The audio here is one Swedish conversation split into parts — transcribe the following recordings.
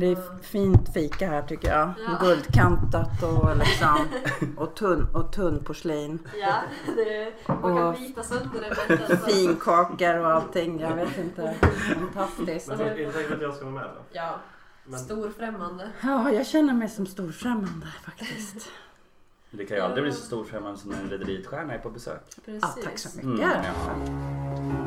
Det är fint fika här tycker jag. Ja. Guldkantat och, liksom, och, tunn, och tunn porslin. Ja, det, man kan Och bita sönder det. Finkakor och allting. Jag vet inte. Fantastiskt. Men är det tänkt att jag ska vara med då? Ja, Men, storfrämmande. Ja, jag känner mig som storfrämmande faktiskt. Det kan ju aldrig bli så stor främmande som när en Rederiet-stjärna är på besök. Precis. Ja, tack så Mm, mycket. ja.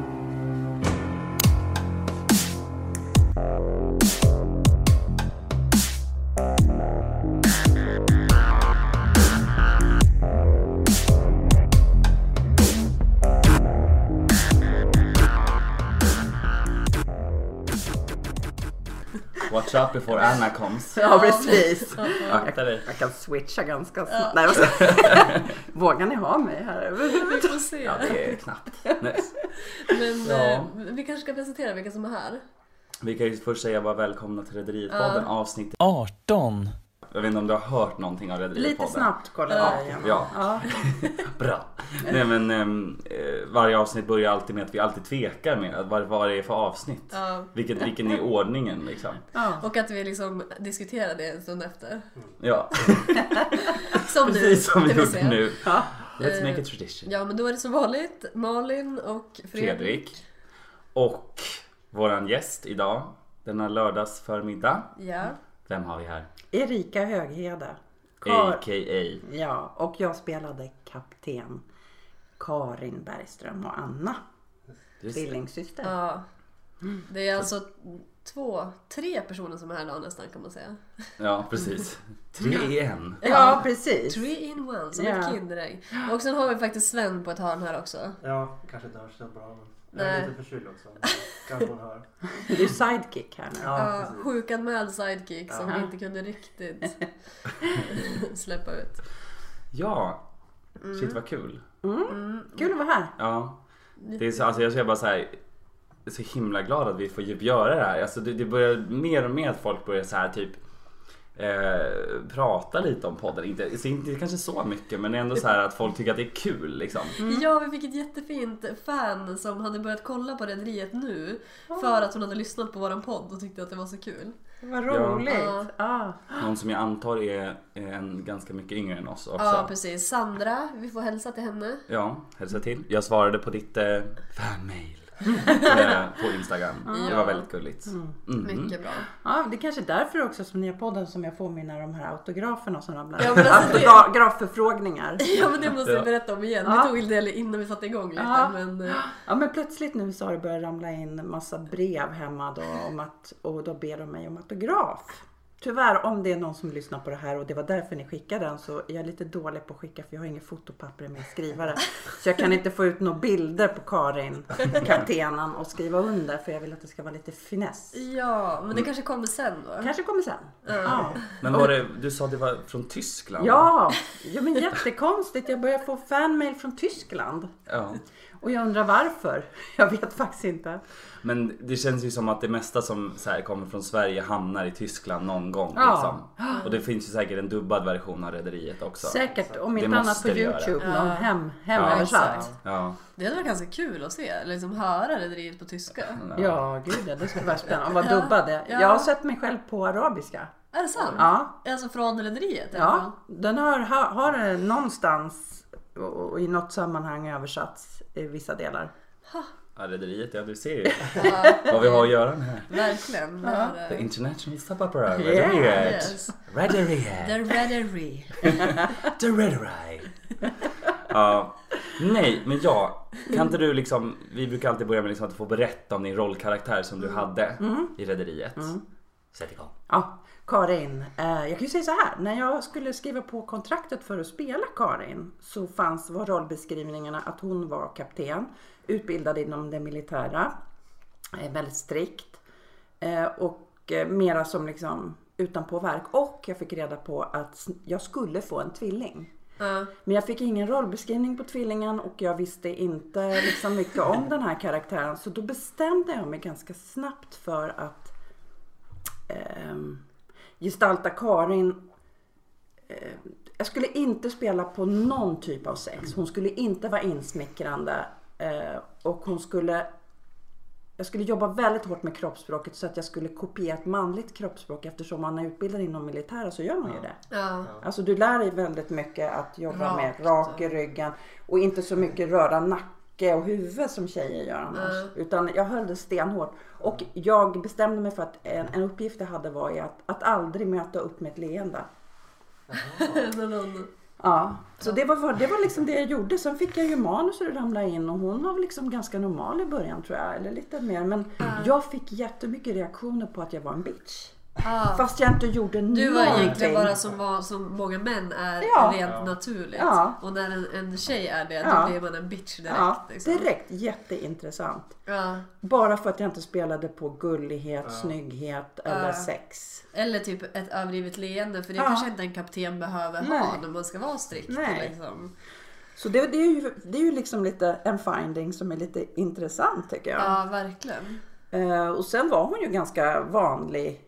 Watch out before Anna comes. Ja, precis. Akta dig. Jag kan switcha ganska snabbt. Nej, Vågar ni ha mig här Vi får se. Ja, det är knappt. Men Ja. eh, vi kanske ska presentera vilka som är här. Vi kan ju först säga bara välkomna till Rederiet-podden Ja. avsnitt 18. Jag vet inte om du har hört någonting av Rederiet-podden? Lite snabbt kollar Ja. jag igenom. Ja. Ja. Bra. Nej men ehm, eh, varje avsnitt börjar alltid med att vi alltid tvekar med att vad, vad det är för avsnitt. Ja. Vilket, vilken är ordningen liksom. Ja. Och att vi liksom diskuterar det en stund efter. Ja, Som nu. precis som vi gjort säga. nu. Ja. Let's make Eh, a tradition. Ja, men då är det som vanligt Malin och Fredrik. Fredrik. Och våran gäst idag, denna lördags förmiddag. Ja. Vem har vi här? Erika Höghede. Kar- A.k.a. Ja, och jag spelade kapten Karin Bergström och Anna. Tvillingsyster. ja. Det är alltså två, tre personer som är här idag nästan kan man säga. Ja, precis. Tre i en. Ja, precis. Three in one, som Ja. ett Kinderägg. Och sen har vi faktiskt Sven på ett hörn här också. ja, kanske inte hörs så bra men jag är lite förkyld också. Kanske hon hör. Du är sidekick här nu. Ja, sjukanmäld sidekick som vi inte kunde riktigt släppa ut. Ja, shit vad kul. Mm. Kul att vara här. Ja. Det är så, alltså jag är bara så här, jag är så himla glad att vi får ju göra det här. Alltså det, det börjar mer och mer att folk börjar så här typ eh, prata lite om podden. Inte, så inte kanske så mycket men ändå så här att folk tycker att det är kul liksom. Ja, vi fick ett jättefint fan som hade börjat kolla på Rederiet nu för att hon hade lyssnat på våran podd och tyckte att det var så kul. Vad roligt. Ja. Ja. Någon som jag antar är en ganska mycket yngre än oss också. Ja, precis. Sandra, vi får hälsa till henne. Ja, hälsa till. Jag svarade på ditt eh, fanmail på Instagram. Det var väldigt gulligt. Mhm. Mycket bra. ja, det är kanske är därför också som ni har podden som jag får mina de här autograferna som ramlar. Ja, alltså det- Autografförfrågningar. Ja, men det måste jag Ja. berätta om igen. Ja. Vi tog det innan vi satte igång lite. Ja. Men, eh, Ja men plötsligt nu så har det börjat ramla in massa brev hemma då om att, och då ber de mig om autograf. Tyvärr om det är någon som lyssnar på det här och det var därför ni skickade den så är jag lite dålig på att skicka för jag har inget fotopapper med skrivare. Så jag kan inte få ut några bilder på Karin, kaptenen och skriva under för jag vill att det ska vara lite finess. ja, men det kanske kommer sen då. Kanske kommer sen. Ja. Men var det, du sa det var från Tyskland? Ja, ja men jättekonstigt. Jag börjar få fanmail från Tyskland. ja. Och jag undrar varför. Jag vet faktiskt inte. Men det känns ju som att det mesta som så här kommer från Sverige hamnar i Tyskland någon gång. Ja. Liksom. Och det finns ju säkert en dubbad version av Rederiet också. Säkert, om inte annat på. Youtube, Ja. någon hem, Ja, hemöversatt. exakt. Ja. Det hade varit ganska kul att se, eller liksom höra Rederiet på tyska. Ja, gud ja, det skulle vara spännande. Och vara dubbade. Ja. Jag har sett mig själv på arabiska. Är det sant? Ja, Alltså från Rederiet? ja. Den har, har, har någonstans och i något sammanhang översatts i vissa delar. Ja, Rederiet, ja du ser ju Ja, vad vi har att göra med. verkligen. Är, The International Soap Opera, Yeah. Rederiet. Yes. Rederiet. The Rederi. The Rederiet. Ja, nej men ja, kan inte du liksom, vi brukar alltid börja med liksom att få berätta om din rollkaraktär som du hade i Rederiet. Sätt igång. Ja, Karin. Eh, jag kan ju säga så här. När jag skulle skriva på kontraktet för att spela Karin så fanns var rollbeskrivningarna att hon var kapten, utbildad inom det militära, eh, väldigt strikt eh, och mera som liksom utanpå verk. Och jag fick reda på att jag skulle få en tvilling. Ja. Men jag fick ingen rollbeskrivning på tvillingen och jag visste inte liksom mycket om den här karaktären. Så då bestämde jag mig ganska snabbt för att ehm, gestalta Karin. Eh, jag skulle inte spela på någon typ av sex. Hon skulle inte vara insmickrande. Eh, och hon skulle jag skulle jobba väldigt hårt med kroppsspråket så att jag skulle kopiera ett manligt kroppsspråk eftersom man är utbildad inom militära så gör man ju det. Ja. Alltså du lär dig väldigt mycket att jobba Rakt. med rak i ryggen och inte så mycket röra nacke och huvud som tjejer gör annars. Utan jag höll det stenhårt. Och jag bestämde mig för att en, en uppgift jag hade var att, att aldrig möta upp med ett leende. Ja, så det var, det var liksom det jag gjorde. Sen fick jag ju manus och det ramlade in och hon var väl liksom ganska normal i början tror jag. Eller lite mer. Men jag fick jättemycket reaktioner på att jag var en bitch. Ah. Fast jag inte gjorde Du var någonting. egentligen bara som, var, som många män är Ja. rent Ja. naturligt. Ja. Och när en, en tjej är det, Ja. då blir man en bitch direkt. Ja, liksom. direkt. Jätteintressant. Ja. Bara för att jag inte spelade på gullighet, Ja. snygghet eller Ja. sex. Eller typ ett överdrivet leende, för det Ja. kanske inte en kapten behöver Nej. ha när man ska vara strikt. Nej. Liksom. Så det, det, är ju, det är ju liksom lite en finding som är lite intressant tycker jag. Ja, verkligen. Eh, och sen var hon ju ganska vanlig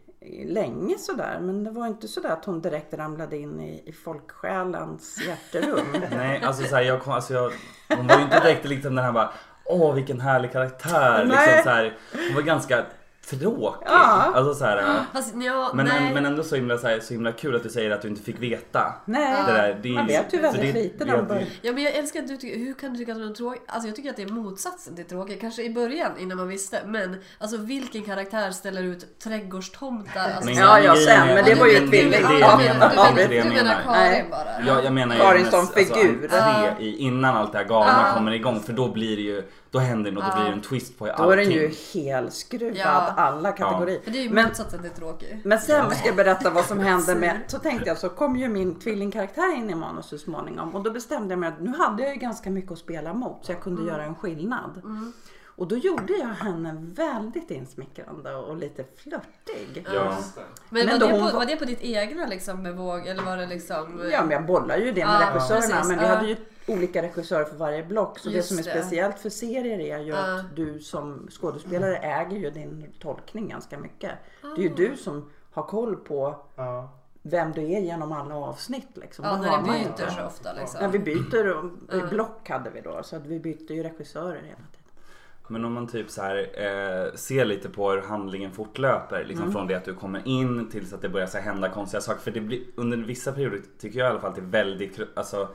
länge sådär. Men det var inte sådär att hon direkt ramlade in i, i folksjälens hjärterum. Nej, alltså så här, jag kom, alltså jag, hon var ju inte direkt liksom den här bara Åh vilken härlig karaktär. Liksom så här, hon var ganska tråkig. Ja. Alltså så här, Fast ja, men, nej. men ändå så himla, så, här, så himla kul att du säger att du inte fick veta. Nej, Det där, det man vet ju väldigt det- lite när man börjar. Ja men jag älskar att du tycker, hur kan du tycka att hon är tråkig? Alltså jag tycker att det är motsatsen till tråkig. Kanske i början innan man visste. Men alltså vilken karaktär ställer ut trädgårdstomtar? Alltså, Men Ja, ja, sen, men det var ju ett jag du menar. Karin Nej. bara? Ja, jag menar ju Karin som alltså, figur. i, innan allt det här galna kommer igång för då blir det ju, då händer något, då Ja. blir det en twist på Då allting. är den ju helskruvad Ja. alla kategorier. För det är ju Men, motsatsen till tråkig. men sen ska jag berätta vad som hände med, så tänkte jag så kom ju min tvillingkaraktär in i manus så småningom och då bestämde jag mig att nu hade jag ju ganska mycket att spela mot så jag kunde göra en skillnad. Och då gjorde jag henne väldigt insmickrande och lite flörtig. Ja. Det. Men, Men var, då det på, var- var det på ditt egna liksom bevåg eller var det liksom... Ja, men jag bollar ju det med Ja, regissörerna. precis, men vi ja. hade ju olika regissörer för varje block. Så det Just som är det. speciellt för serier är ju Ja. att du som skådespelare äger ju din tolkning ganska mycket. Det är ju Ah. du som har koll på vem du är genom alla avsnitt. Liksom. Ja, Det när det man byter så ofta liksom. Ja, vi byter och, block hade vi då. Så att vi bytte ju regissörer hela tiden. Men om man typ så här, eh, ser lite på hur handlingen fortlöper. Liksom Mm. Från det att du kommer in tills att det börjar så här, hända konstiga saker. För det blir, under vissa perioder tycker jag i alla fall att det är väldigt, alltså,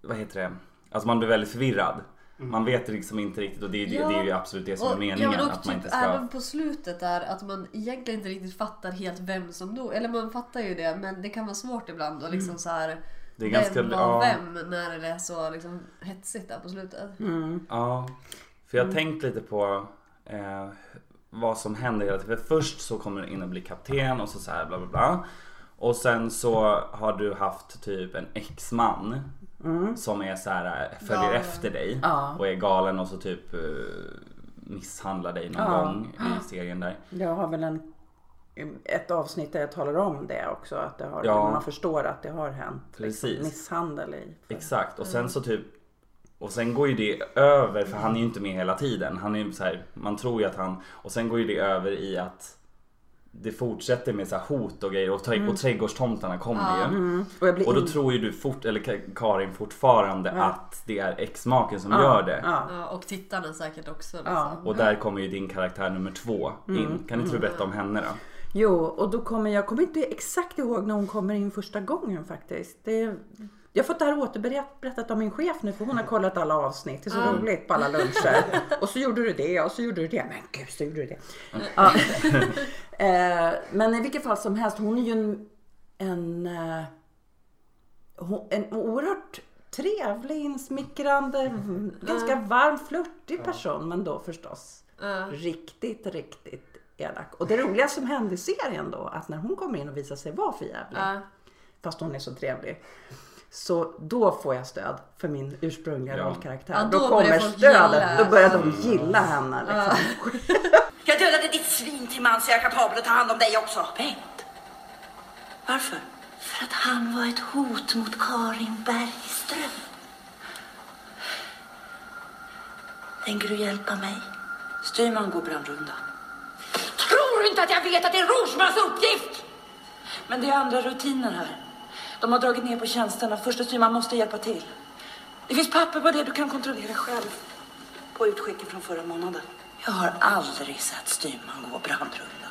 vad heter det? Alltså man blir väldigt förvirrad. Man vet liksom inte riktigt och det, är- Ja. det är ju absolut det som är Och- meningen. Ja, att man typ inte ska... även på slutet där att man egentligen inte riktigt fattar helt vem som dog. Eller man fattar ju det men det kan vara svårt ibland och liksom så här. Det är vem ganska- var ja. vem när det är så liksom hetsigt där på slutet. Ja, för jag har tänkt lite på eh, vad som händer hela tiden. För först så kommer du in och blir kapten och så, så här bla bla bla. Och sen så har du haft typ en exman som är så här, eh, följer Galen. efter dig Ja. och är galen och så typ eh, misshandlar dig någon Ja. gång i serien där. Jag har väl en, ett avsnitt där jag talar om det också. Att det har, Ja. man förstår att det har hänt. Precis. Liksom, misshandel i. Exakt och sen så typ och sen går ju det över för han är ju inte med hela tiden. Han är ju så här, man tror ju att han och sen går ju det över i att det fortsätter med så här hot och grejer och, trä- och trädgårdstomtarna kommer ju. Mm. Och, jag blir Och då in- tror ju du fort, eller Ka- Karin fortfarande Ja. att det är exmaken som Ja, gör det. Ja. Ja, och tittarna säkert också. Liksom. Ja. Och där kommer ju din karaktär nummer två in. Kan inte du berätta om henne då? Jo, och då kommer jag kommer inte exakt ihåg när hon kommer in första gången faktiskt. Det, jag har fått det här återberättat av min chef nu för hon har kollat alla avsnitt. Det är så roligt på alla luncher. Och så gjorde du det och så gjorde du det. Men gud så gjorde du det. Ja. Eh, Men i vilket fall som helst, hon är ju en, en, eh, en oerhört trevlig, insmickrande, ganska varm, flörtig person. Men då förstås riktigt, riktigt elak. Och det roliga som hände i serien då, att när hon kommer in och visar sig vara för jävlig, fast hon är så trevlig. Så då får jag stöd för min ursprungliga Ja. rollkaraktär. Ja, då, då börjar kommer stödet. Då börjar de gilla henne. Liksom. Jag dödade ditt svin till man så jag är kapabel att ta hand om dig också. Bengt. Varför? För att han var ett hot mot Karin Bergström. Tänker du hjälpa mig? Styrman går brandrunda. Tror du inte att jag vet att det är Rogemans uppgift? Men det är andra rutiner här. De har dragit ner på tjänsterna. Första styrman måste hjälpa till. Det finns papper på det du kan kontrollera själv. På utskicken från förra månaden. Jag har aldrig sett styrman gå brandrunda.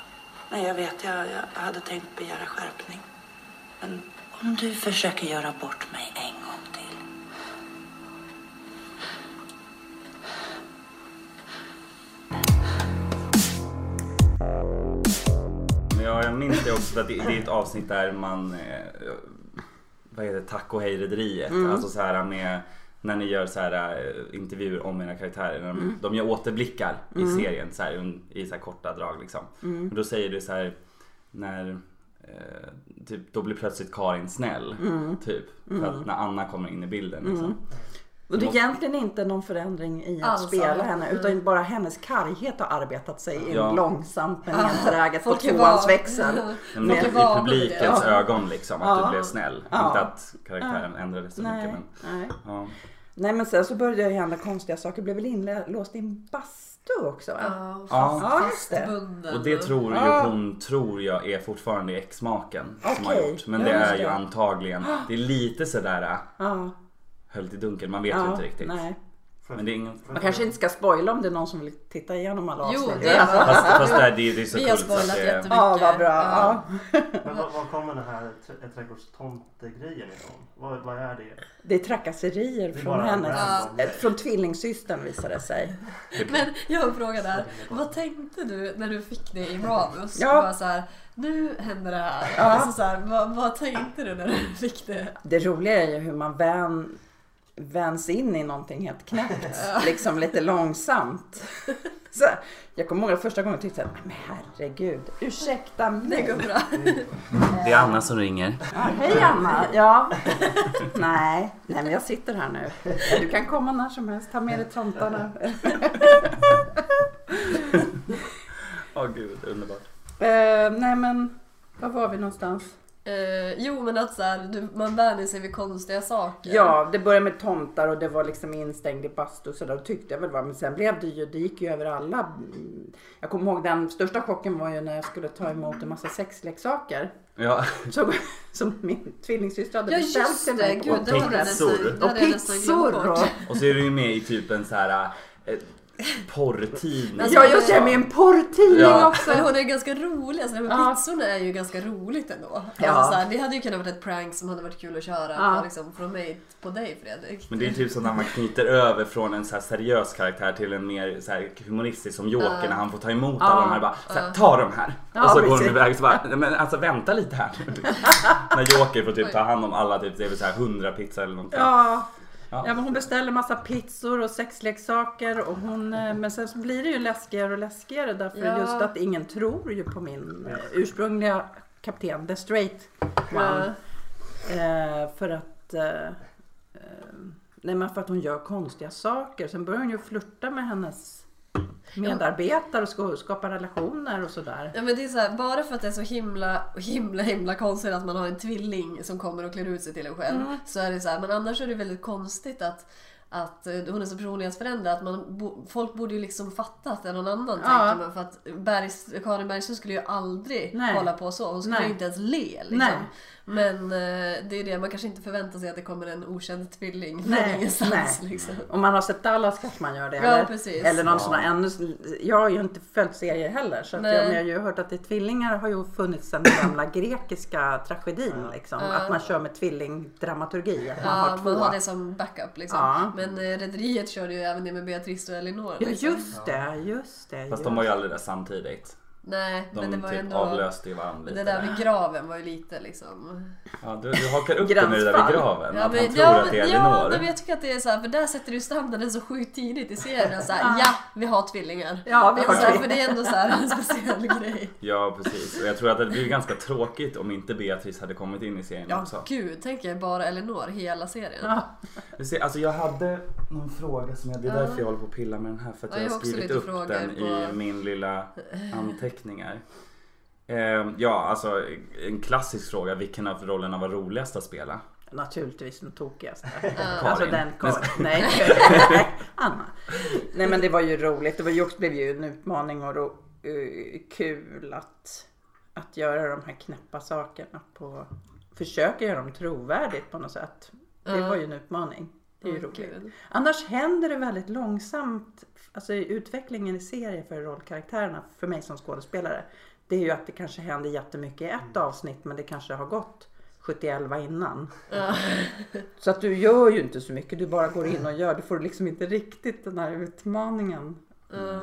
Nej, jag vet. Jag, jag hade tänkt begära skärpning. Men om du försöker göra bort mig en gång till. Men jag minns det också att det, det är ett avsnitt där man eh, vad heter det, Tack och hej rederiet. Alltså så här med när ni gör så här eh, intervjuer om era karaktärer. När de, de gör återblickar i serien så här, i så här korta drag liksom. Och då säger du så här när eh, typ, då blir plötsligt Karin snäll. Typ. För att när Anna kommer in i bilden liksom. Och det är egentligen inte någon förändring i att Alls, spela henne utan bara hennes karghet har arbetat sig in Ja. långsamt men enträget på tvåans växel. Med- I publikens Ja. ögon liksom, att Ja. du blev snäll. Ja. Inte att karaktären ändrades så mycket. Nej, Men, nej. ja. nej men sen så började det hända konstiga saker. Blev väl inlåst i en bastu också va? Ja, Ja. Ja, det. fastbunden. Och det tror ju Ja. hon tror jag är fortfarande exmaken som har gjort. Men ja, det just är ju det. antagligen, det är lite sådär Ja, höljt i dunkel, man vet ju ja, inte riktigt. nej. Men det är ingen... Man kanske inte ska spoila om det är någon som vill titta igenom alla Jo, avsnitt. det är. Fast, fast det, är, det är så Vi har spoilat det, jättemycket. Ja, vad bra. Ja. Men var, var kommer den här trä- trädgårdstomtegrejen ifrån? Vad, vad är det? Det är trakasserier Det är från bara hennes, random eh, från tvillingsystern visade det sig. Men jag har en fråga där. Vad tänkte du när du fick det i manus? Ja. Så här, nu händer det här. Ja. Alltså så här vad, vad tänkte du när du fick det? Det roliga är ju hur man vän, väns in i någonting helt knäppt. Liksom lite långsamt. Så, jag kommer ihåg första gången jag tyckte att men herregud, ursäkta Det mig. går bra. det är Anna som ringer. Ja, hej Anna! Ja. Nej, nej men jag sitter här nu. Du kan komma när som helst, ta med dig tomtarna. Åh gud, underbart. Eh, nej men, var var vi någonstans? Eh, jo men att så här, du, man vänjer sig vid konstiga saker. Ja, det började med tomtar och det var liksom instängd i bastu så där tyckte jag väl var. Men sen blev det ju, det gick ju över alla. Jag kommer ihåg den största chocken var ju när jag skulle ta emot en massa sexleksaker. Ja, Så, som min tvillingsyster hade Ja beställt just till det, mig. gud det hade jag nästan, pizzor. det och hade jag nästan glömt pizzor bort. och... och så är du ju med i typ en så här eh, porrtidning. Alltså, Ja, jag är med i en porrtidning Ja. också. Men hon är ganska rolig, alltså med Ja. pizzorna är ju ganska roligt ändå. Ja. Alltså, så här, det hade ju kunnat vara ett prank som hade varit kul att köra Ja. på, liksom, från mig på dig Fredrik. Men det är typ som när man knyter över från en så här seriös karaktär till en mer så här humoristisk som Joker Ja. när han får ta emot Ja. alla de här bara så här, ta de här. Ja, och så går de iväg så bara, "Nej, men alltså vänta lite här När Joker får typ ta hand om alla typ, det är väl så här 100 pizza eller någonting. Ja. Ja. Ja, men hon beställer massa pizzor och sexleksaker och hon, eh, men sen så blir det ju läskigare och läskigare därför Ja. just att ingen tror ju på min eh, ursprungliga kapten, the straight one. Eh, för att eh, eh, nej, men för att hon gör konstiga saker. Sen börjar hon ju flirta med hennes medarbetare och ska- skapa relationer och sådär. Ja men det är så här, bara för att det är så himla, himla, himla konstigt att man har en tvilling som kommer och klär ut sig till en själv. Mm. Så är det så här, men annars är det väldigt konstigt att att eh, hon är så personlighetsförändrad att man, bo, folk borde ju liksom fatta att det är någon annan Ja. tänker man. För att Bergs, Karin Bergström skulle ju aldrig Nej. hålla på så. Hon skulle Nej. ju inte ens le liksom. Men eh, det är det, man kanske inte förväntar sig att det kommer en okänd tvilling från Nej, ingenstans. nej. Liksom. Om man har sett Dallas kanske man gör det. Ja, eller, precis. eller någon Ja. sån här ännu... Jag har ju inte följt serier heller. Så att jag, men jag har ju hört att det tvillingar har ju funnits sedan den gamla grekiska tragedin. Liksom. Ja. Att man kör med tvillingdramaturgi. Att man Ja, har två. man har det som backup liksom. Ja. Men eh, Rederiet körde ju även det med Beatrice och Elinor. Ja liksom. just det, just det. Fast just. de var ju aldrig där samtidigt. Nej, De men det var typ ändå... avlöste ju varandra Det lite. där vid graven var ju lite liksom... Ja, du, du hakar upp dig med det där vid graven. att han tror ja, att det är ja, Elinor. nej, men jag tycker att det är så här, för där sätter du standarden så sjukt tidigt i serien. Så här, ja, vi har tvillingar. Ja, vi Det är har så här, tvillingar. För det är ändå så här en speciell grej. Ja precis. Och jag tror att det blir ganska tråkigt om inte Beatrice hade kommit in i serien Ja, också. gud, tänker jag bara Elinor hela serien. Ja. Vi ser, alltså jag hade någon fråga som jag, det är Ja. därför jag håller på att pilla med den här för att Ja, jag jag har skrivit lite upp frågor den i på- min lilla anteckningar. Eh, ja, alltså en klassisk fråga. Vilken av rollerna var roligast att spela? Naturligtvis den tokigaste. Karin. Alltså den Karin. Nej. Anna. Nej men det var ju roligt. Det var ju också, blev ju en utmaning och ro, eh, kul att, att göra de här knäppa sakerna på försöka göra dem trovärdigt på något sätt. Det var ju en utmaning. Det är ju roligt. Annars händer det väldigt långsamt. Alltså utvecklingen i serier för rollkaraktärerna, för mig som skådespelare. Det är ju att det kanske händer jättemycket i ett avsnitt men det kanske har gått 71 innan. Ja. Så att du gör ju inte så mycket, du bara går in och gör. Du får liksom inte riktigt den här utmaningen.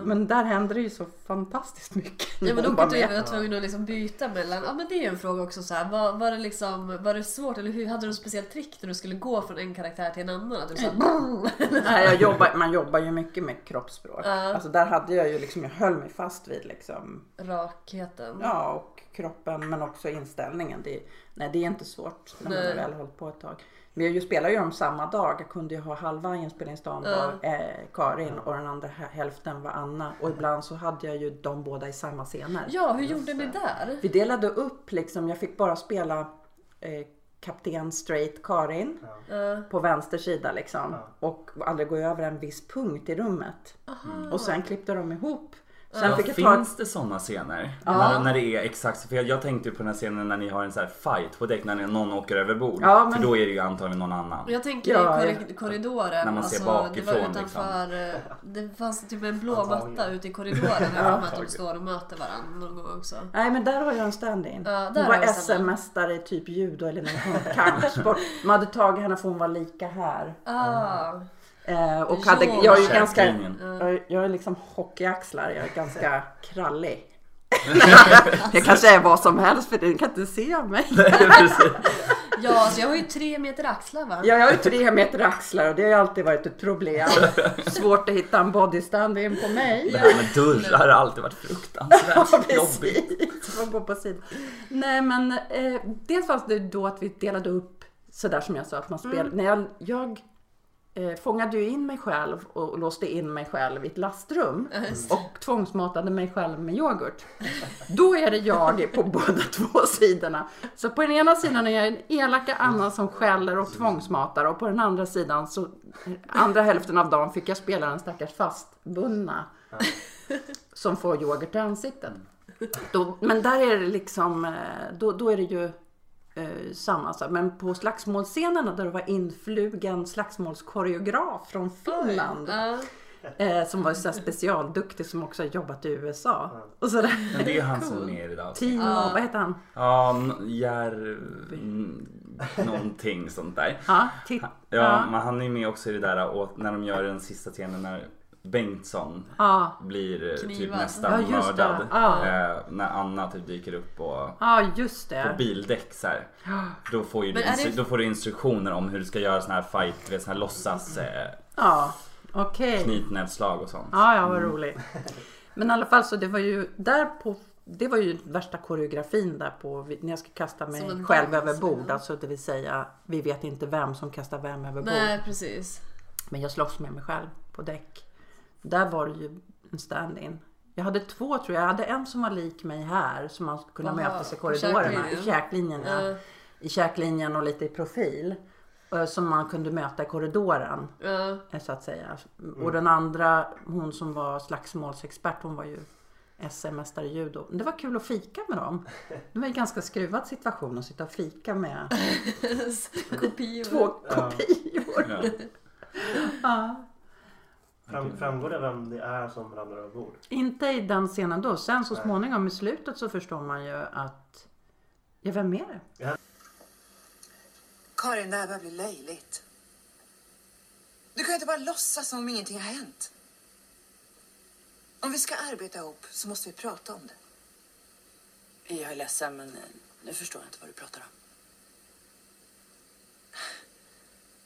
Men där händer det ju så fantastiskt mycket. Ja men då kunde du vara tvungen att liksom byta mellan, ja men det är ju en fråga också så här. Var, var det liksom, var det svårt eller hur, hade du något speciellt trick när du skulle gå från en karaktär till en annan? Att du sa Nej, jag jobbar, man jobbar ju mycket med kroppsspråk. Ja. Alltså där hade jag ju liksom, jag höll mig fast vid liksom, rakheten. ja och kroppen men också inställningen. Det, nej det är inte svårt när man Nej. väl hållit på ett tag. Men jag ju spelar ju dem samma dag. Jag kunde ju ha halva inspelningsdagen var eh, Karin och den andra hä- hälften var Anna. Och ibland så hade jag ju de båda i samma scener. Ja, hur gjorde ni där? Vi delade upp liksom, jag fick bara spela eh, kapten straight Karin Ja. på vänster sida liksom. Ja. Och aldrig gå över en viss punkt i rummet. Aha. Och sen klippte de ihop. Sen Ja, fick jag ta finns det sådana scener? Ja. När, när det är exakt, för jag, jag tänkte ju på den här scenen när ni har en så här fight på däck när någon åker över bord. Ja, men- För då är det ju antagligen någon annan. Jag tänker Ja, i korri- korridoren, När man ser alltså, bakifrån, det var utanför, eh, det fanns typ en blå matta ute i korridoren. Mig att de Antagligen. står och möter varandra någon gång också. Nej men där har jag en stand-in. Ja, hon var. SM-mästare i typ judo eller någon kampsport. Man hade tagit henne för hon var lika här. Ah, Eh, och hade, jag är ju ganska, jag, jag är liksom hockeyaxlar. Jag är ganska krallig. jag kanske är vad som helst för du kan inte se mig. Ja, alltså jag har ju tre meter axlar va? Ja, jag har ju tre meter axlar och det har ju alltid varit ett problem. Svårt att hitta en body stand-in på mig. Det här med dörrar har alltid varit fruktansvärt Ja, jobbigt. Man går på sidan. Nej, men eh, dels fanns det då att vi delade upp sådär som jag sa att man spelade. När jag, jag eh, fångade ju in mig själv och låste in mig själv i ett lastrum och tvångsmatade mig själv med yoghurt. Då är det jag på båda två sidorna. Så på den ena sidan är jag en elaka Anna som skäller och tvångsmatar och på den andra sidan så andra hälften av dagen fick jag spela den stackars fastbundna som får yoghurt i ansiktet. Då, men där är det liksom, eh, då, då är det ju eh, samma sak. Men på slagsmålscenerna där det var influgen slagsmålskoreograf från Finland. Ja. Eh, som var så specialduktig som också har jobbat i USA. Och sådär. Men det är han som är med i det avsnittet. Timo, Ja. vad heter han? Ja, n- Jär... Någonting sånt där. Ja, titt, Ja, men han är med också i det där och när de gör den sista scenen när Bengtsson ja. blir eh, typ nästan Ja, mördad. Ja. Eh, när Anna typ dyker upp på, ja, just på bildäck så här. Då får, ju du, det- då får du instruktioner om hur du ska göra sån här fight, du vet, sån här låtsas eh, Ja, okej. knytnävsslag och sånt. Ja, ja, vad roligt. Men i alla fall så det var ju där på det var ju värsta koreografin där på när jag ska kasta mig själv dans, över bord. eller? Alltså det vill säga vi vet inte vem som kastar vem över bord. Nej, precis. Men jag slåss med mig själv på däck. Där var det ju en stand-in. Jag hade två tror jag. Jag hade en som var lik mig här som man kunde Aha, mötas i korridorerna. I käklinjen. Ja. I käklinjen och lite i profil. eh, Som man kunde möta i korridoren. Eh, Så att säga. Och den andra, hon som var slagsmålsexpert, hon var ju SM-mästare i judo. Men Det var kul att fika med dem. Det var en ganska skruvad situation att sitta och fika med Kopior. två kopior. Ja. Ja. Fram, framgår det vem det är som ramlar över bord? Inte i den scenen då. Sen så Nej. småningom i slutet så förstår man ju att... Ja, vem är det? Karin, det här börjar bli löjligt. Du kan ju inte bara låtsas som om ingenting har hänt. Om vi ska arbeta ihop så måste vi prata om det. Jag är ledsen, men eh, nu förstår jag inte vad du pratar om.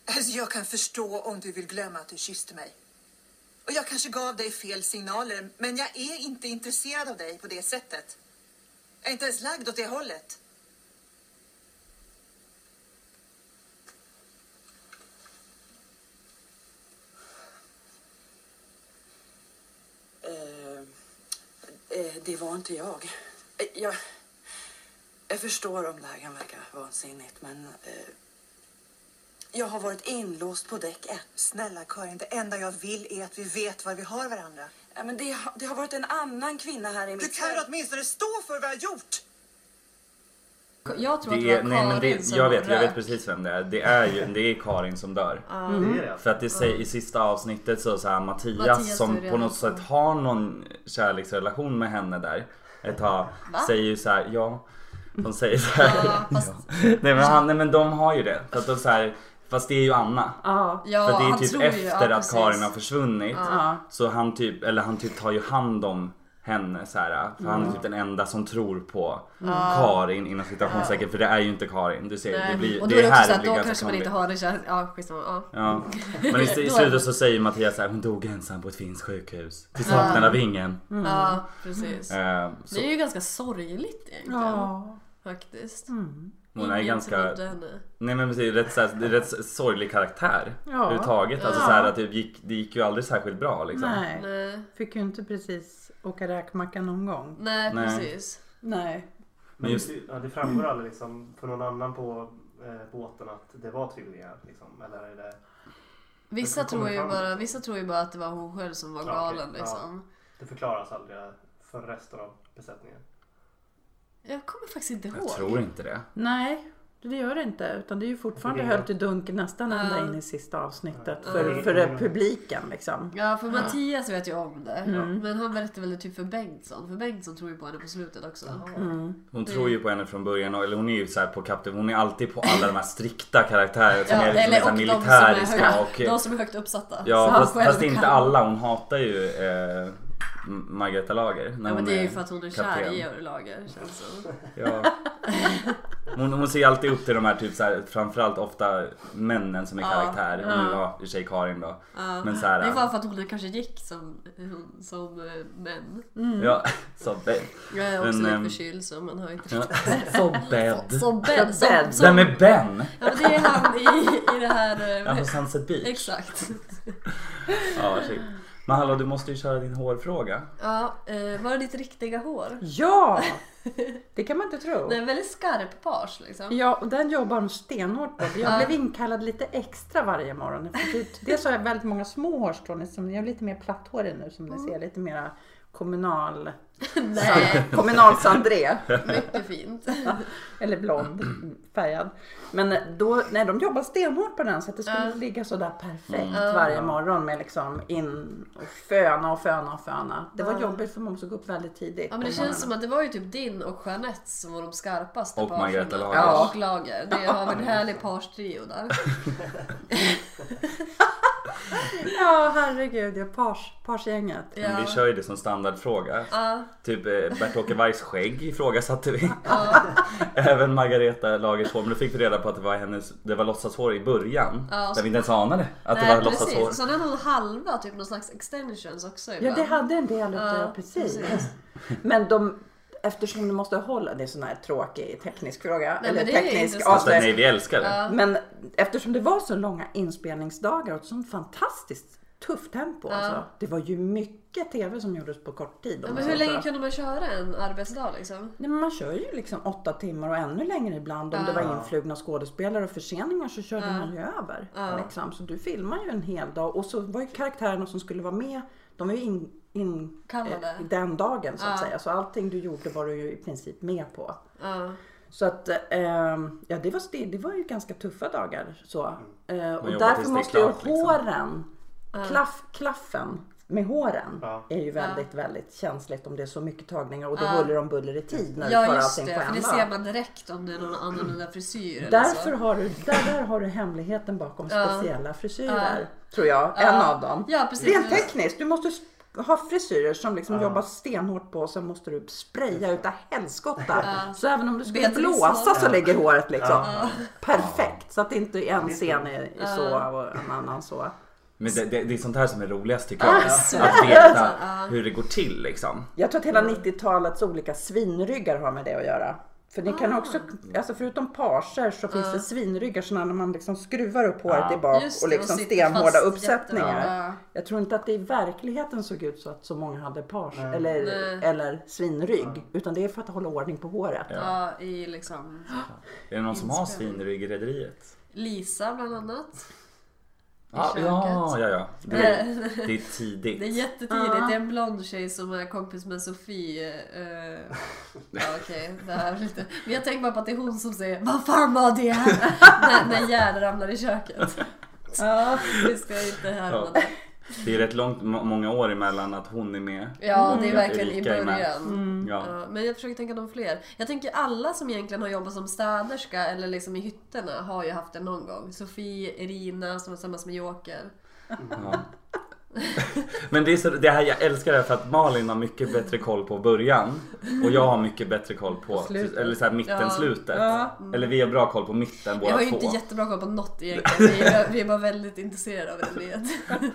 Alltså, jag kan förstå om du vill glömma att du kysste mig. Och jag kanske gav dig fel signaler, men jag är inte intresserad av dig på det sättet. Jag är inte ens lagd åt det hållet. Eh, eh, det var inte jag. Eh, jag. Jag förstår om det här kan verka vansinnigt, men eh, jag har varit inlåst på däck ett. Snälla Karin, det enda jag vill är att vi vet var vi har varandra. Ja, men det, har- det har varit en annan kvinna här i Du mitt kan säll. åtminstone stå för vad jag har gjort. Jag tror att Det det är, var nej, men Karin det, som jag vet, jag vet precis vem det är. Det är ju det är Karin som dör. Det det För att det säger i sista avsnittet så, så här, Mattias, Mattias som på något sätt har någon kärleksrelation med henne där ett tag Va? säger ju så här, ja. De säger så här. Ja, fast- nej, men han, nej men de har ju det. För att de så här, fast det är ju Anna. Ja. För det är han typ tror ju- efter ja, att precis. Karin har försvunnit. Ja. Så han typ, eller han typ tar ju hand om henne så här, För han är typ den enda som tror på Karin inom citationstecken. För det är ju inte Karin. Du ser, det blir, och då är det också här så att blir då kanske man inte har det kär... Ja, skitsamma. Ja. Ja. Men i, i det- slutet så säger Mattias så här, hon dog ensam på ett finskt sjukhus. Till saknad av ingen. ja, precis. Eh, så Det är ju ganska sorgligt egentligen. Ja. Faktiskt. Hon är ganska, nej men precis, rätt, så här, det är rätt sorglig karaktär. Ja. Överhuvudtaget. Alltså Ja. så här, att det, gick, det gick ju aldrig särskilt bra liksom. Nej. Nej, Fick ju inte precis åka räkmacka någon gång. nej, Nej. precis. Nej. Men just- det, ja, det framgår aldrig liksom för någon annan på eh, båten att det var tvillingar. Liksom. Eller är det... Vissa tror, ju fram, bara, vissa tror ju bara att det var hon själv som var Ja, galen Ja. liksom. Det förklaras aldrig för resten av besättningen. Jag kommer faktiskt inte ihåg. Jag tror inte det. Nej, det gör det inte. Utan det är ju fortfarande höljt i dunken nästan ända in i sista avsnittet. För, för publiken liksom. Ja, för Mattias vet ju om det. Mm. Men han berättade väl det typ för Bengtsson. För Bengtsson tror ju på henne på slutet också. Mm. Hon tror ju på henne från början, och- eller hon är ju så här på Kapten, hon är alltid på alla de här strikta karaktärer som Ja, är liksom eller här och de som är, militäriska. högt, och, de som är högt uppsatta. ja, fast, fast inte alla. Hon hatar ju eh, Margareta Lager. När Ja, men det är ju för att hon är kär i Georg Lager känns som. Ja. Hon, hon ser alltid upp till de här typ så här, framförallt ofta männen som är Ja, karaktär. ja. Nu ja, i och sig Karin då. Ja. Men så här, det är bara för att hon kanske gick som, som eh, män. Ja, så bädd. Jag är också Men, lite ehm, förkyld så man har inte Ja, så bädd. Som. Som, som, Vem är Ben? Ja men det är han i, i det här... Ja, eh, på Sunset Beach. Exakt. Ja, shit. Men hallå, du måste ju köra din hårfråga. Ja, eh, var det ditt riktiga hår? Ja! Det kan man inte tro. Det är en väldigt skarp page liksom. Ja, och den jobbar de stenhårt på. Jag Ja. blev inkallad lite extra varje morgon. För typ- Dels har jag väldigt många små hårstrån. Som jag är lite mer platthårig nu som ni ser. Lite mera kommunal... Nej, Kommunal-Sandré. mycket fint. Eller blond färgad. Men då, nej, de jobbar stenhårt på den så att det skulle Ja. ligga sådär perfekt Mm. varje morgon med liksom in och föna och föna och föna. Det var Ja. jobbigt för man måste gå upp väldigt tidigt. Ja men det känns som att det var ju typ din och Jeanette som var de skarpaste Och. Margareta Lager. Ja. Och Lager. Det har vi en härlig page-trio där. Ja herregud, ja, pars, parsgänget. Ja. Men vi kör ju det som standardfråga. Ja, Typ eh, Bert-Åke Vargs skägg ifrågasatte vi. Även Margareta Lagers hår. Men då fick vi reda på att det var hennes, det var låtsashår i början. Ja. Där vi inte ens anade att det nej var låtsashår. precis. Sen hade hon halva, typ någon slags extensions också Ja ibland. det hade en del utav, Ja, precis. precis. Men de, eftersom du måste hålla, det är sån här tråkig teknisk fråga. Nej, eller det teknisk. Fast, nej, avslöjning. vi älskar det. Men eftersom det var så långa inspelningsdagar och ett sånt fantastiskt tufft tempo. Alltså, det var ju mycket tv som gjordes på kort tid. Ja, men hur länge kunde man köra en arbetsdag liksom? Nej, men man kör ju liksom åtta timmar och ännu längre ibland. Om det var influgna skådespelare och förseningar så körde man ju över. Liksom. Så du filmar ju en hel dag. Och så var ju karaktärerna som skulle vara med, de var ju in, in eh, den dagen så att Ja. säga. Så allting du gjorde var du ju i princip med på. Ja. Så att, ehm, ja det var, det var ju ganska tuffa dagar så. Eh, och därför måste ju liksom. håren, klaff, klaffen med håren Ja. är ju väldigt, väldigt känsligt om det är så mycket tagningar och det Ja. huller om buller i tid när du Ja tar just allting det, på för en det dag. ser man direkt om det är någon annorlunda frisyr eller Därför så. har du, där, där har du hemligheten bakom Ja. speciella frisyrer. Tror jag, en Ja. av dem. Ja, precis. Rent tekniskt, du måste ha frisyrer som liksom jobbar stenhårt på och sen måste du spraya utav helskotta. Så även om du skulle Beatrice blåsa så ligger håret liksom Ja. perfekt. Så att det inte är en scen är så och en annan så. Men det, det, det är sånt här som är roligast tycker jag. Alltså, Att veta hur det går till liksom. Jag tror att hela 90-talets olika svinryggar har med det att göra. För ni kan också, alltså förutom parser så finns det svinryggar sådana när man liksom skruvar upp håret Ja. i bak och det, liksom och sitter stenhårda uppsättningar. Jag tror inte att det i verkligheten såg ut så att så många hade pars eller, Nej. eller svinrygg. Utan det är för att hålla ordning på håret. Ja, i liksom Är det någon som har svinrygg i rederiet? Lisa bland annat. Ja, köket. ja, ja, ja. Det är, det är tidigt. Det är jättetidigt. Det är en blond tjej som är kompis med Sofie. eh, ja okej, det här är lite... Men jag tänker bara på att det är hon som säger Vad fan var det? när, när Gerd ramlar i köket. Ja. Vi ska inte härma Ja. det. Det är rätt långt, må- många år emellan att hon är med. Ja, det är Mm. verkligen i Erika med. början. Ja. Ja, men jag försöker tänka de fler. Jag tänker alla som egentligen har jobbat som städerska eller liksom i hytterna har ju haft det någon gång. Sofie, Irina som var tillsammans med Joker. Ja. Men det är så, det här, jag älskar det här för att Malin har mycket bättre koll på början och jag har mycket bättre koll på Slutet. eller så här, mitten, Ja. slutet. Ja. Eller vi har bra koll på mitten båda Jag har ju två. inte jättebra koll på något egentligen. Vi är, vi är bara väldigt intresserade av rederiet.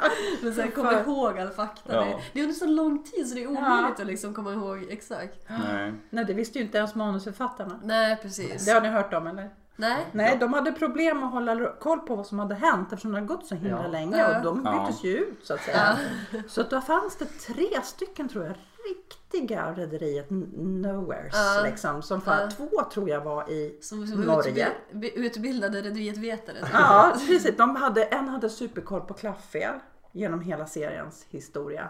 Men sen komma ihåg all fakta. Ja. Det, det är under så lång tid så det är omöjligt att liksom komma ihåg exakt. Nej. Nej, det visste ju inte ens manusförfattarna. Nej, precis. Det har ni hört om eller? Nej. Nej, de hade problem att hålla koll på vad som hade hänt eftersom det hade gått så himla Ja. länge och de Ja. byttes ju ut så att säga. Så att då fanns det tre stycken tror jag riktiga rederiet Nowheres Ja. liksom. Som fan, Ja. Två tror jag var i Som, som Norge. utbi- utbildade rederietvetare. Ja, precis. De hade, en hade superkoll på klafffel genom hela seriens historia.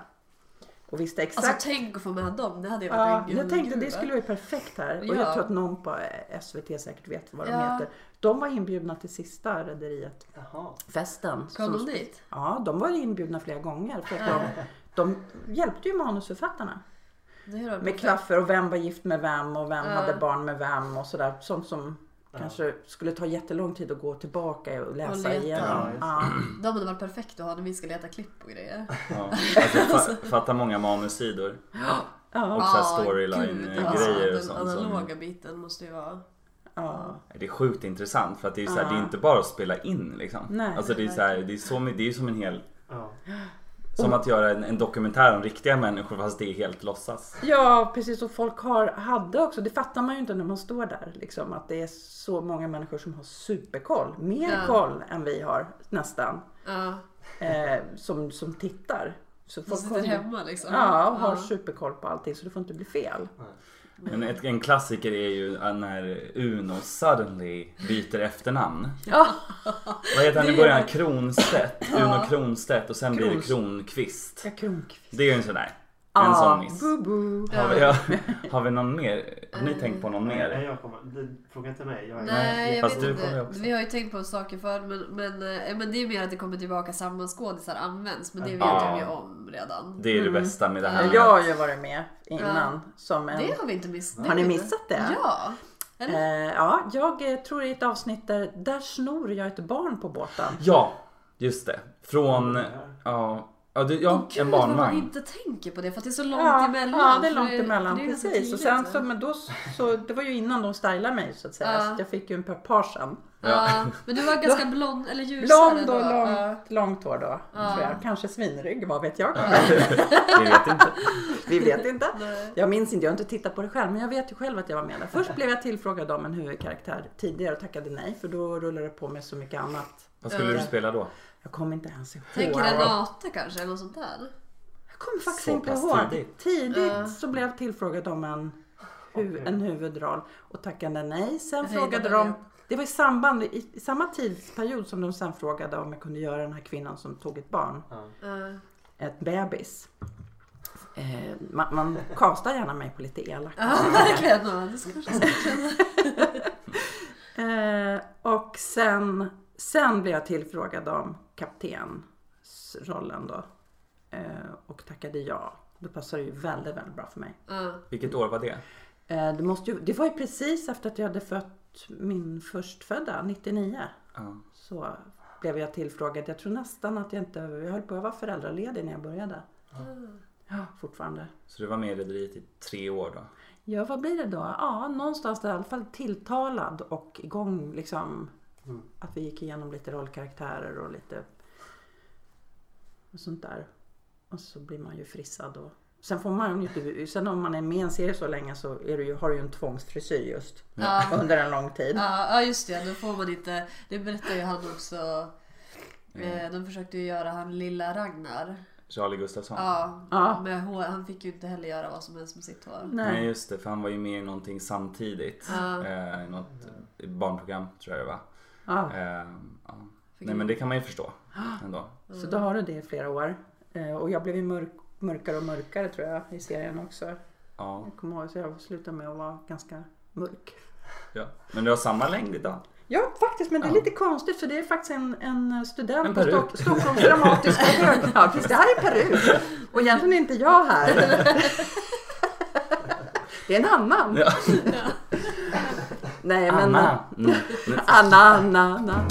Och visste exakt. Alltså tänk att få med dem. Det hade ju varit Ja, en jag tänkte guldgruva. det skulle vara perfekt här. Och Ja. jag tror att någon på SVT säkert vet vad de Ja. heter. De var inbjudna till sista rederiet festen. Kom de dit? Ja, de var inbjudna flera gånger. För att de, de hjälpte ju manusförfattarna. Med klaffer och vem var gift med vem och vem Ja. hade barn med vem och sådär. Sånt som kanske skulle ta jättelång tid att gå tillbaka och läsa leta. igenom. Ja, det. De hade varit perfekta att ha när vi ska leta klipp och grejer. Ja. Alltså, fa- fatta många manussidor. Ja. Och så storyline-grejer och sånt. Den som- analoga biten måste ju vara... Ja. Det är sjukt intressant för att det är, så här, Ja. det är inte bara att spela in liksom. Nej. alltså det är, så här, det är, så, det är som en hel Ja. Som att göra en, en dokumentär om riktiga människor fast det är helt låtsas. Ja, precis. Och folk har, hade också, det fattar man ju inte när man står där. Liksom, att det är så många människor som har superkoll. Mer Ja. koll än vi har nästan. Ja, Eh, som, som tittar. Så de folk sitter har, hemma liksom. ja, och har superkoll på allting så det får inte bli fel. Men ett, en klassiker är ju när Uno suddenly byter efternamn. Ja, Vad heter han i början? Kronstedt. Uno Kronstedt och sen blir det Krons- Kronqvist. ja Kronqvist. Det är ju en sån där. En Ja, sån miss. boo boo. Har vi, ja, har vi någon mer? Har ni tänkt på någon Nej, mer? jag kommer. Det, fråga inte mig. Jag är Nej, jag Fast vet du inte. Vi har ju tänkt på saker förr men, men, eh, men det är ju mer att det kommer tillbaka samma skådisar används. Men det vet Ja. vi ju om redan. Det är det bästa med det här. Ja, Jag har ju varit med innan som en... Det har vi inte missat. Har ni missat det? Ja. Eh, ja, jag eh, tror i ett avsnitt där, där snor jag ett barn på båten. Ja, just det. Från, ja, ja, du, ja gud, en vad man barnvagn. inte tänker på det för att det är så långt Ja, emellan. ja, det är långt emellan. det är precis. Och sen så, men då, så, det var ju innan de stylade mig så att säga. Ja. Så jag fick ju en par par sen. Ja, men du var ganska blond eller ljusare Blond och då. långt, Ja. långt hår då. Ja. Tror jag. Kanske svinrygg, vad vet jag? Vi vet inte. Vi vet inte. Nej. Jag minns inte, jag har inte tittat på det själv. Men jag vet ju själv att jag var med där. Först blev jag tillfrågad om en huvudkaraktär tidigare och tackade nej. För då rullade det på med så mycket annat. Vad skulle du spela då? Jag kommer inte ens ihåg. Tänk Renate kanske eller något sånt där. Jag kommer faktiskt Så inte ihåg. tidigt. Tidigt, Ja. så blev jag tillfrågad om en, hu- en huvudroll och tackade nej. Sen Jag frågade de, det. det var i samband, i, i samma tidsperiod som de sen frågade om jag kunde göra den här kvinnan som tog ett barn, Ja. ett bebis. Eh, man, man kastar gärna mig på lite elak. Ja, verkligen. Det. Eh, och sen, sen blev jag tillfrågad om kaptensrollen då. Eh, och tackade ja. Då passade det ju väldigt, väldigt bra för mig. Ja. Vilket år var det? Eh, Det, måste ju, det var ju precis efter att jag hade fött min förstfödda, 99. Ja. Så blev jag tillfrågad. Jag tror nästan att jag inte, jag höll på att vara föräldraledig när jag började. Ja, fortfarande. Så du var med i Rederiet i tre år då? Ja, vad blir det då? Ja, någonstans där i alla fall tilltalad och igång liksom. Mm. Att vi gick igenom lite rollkaraktärer och lite och sånt där. Och så blir man ju frissad och Sen får man ju inte, sen om man är med i en serie så länge så är du ju, har du ju en tvångsfrisyr just. Ja. Under en lång tid. Ja, ja, just det. Då får man inte... Det berättar ju han också. Eh, De försökte ju göra han lilla Ragnar. Charlie Gustafsson? Ja, Ja. med hår. Han fick ju inte heller göra vad som helst med sitt hår. Nej Nej. just det, för han var ju med i någonting samtidigt. Ja. Eh, något barnprogram tror jag det var. Ja. Eh, ja. Nej men det kan man ju förstå ändå. Så då har du det i flera år. Eh, Och jag blev ju mörk, mörkare och mörkare tror jag i serien också. Ja, Jag kommer ihåg så jag slutade med att vara ganska mörk. ja. Men du har samma längd idag. Ja faktiskt men det är Ja. lite konstigt för det är faktiskt en, en student En på. Stock, Stockholms dramatiska högskola. Precis, det här är peruk. Och egentligen är inte jag här. Det är en annan. Ja. Nej men Anna. Mm. Anna, Anna, Anna.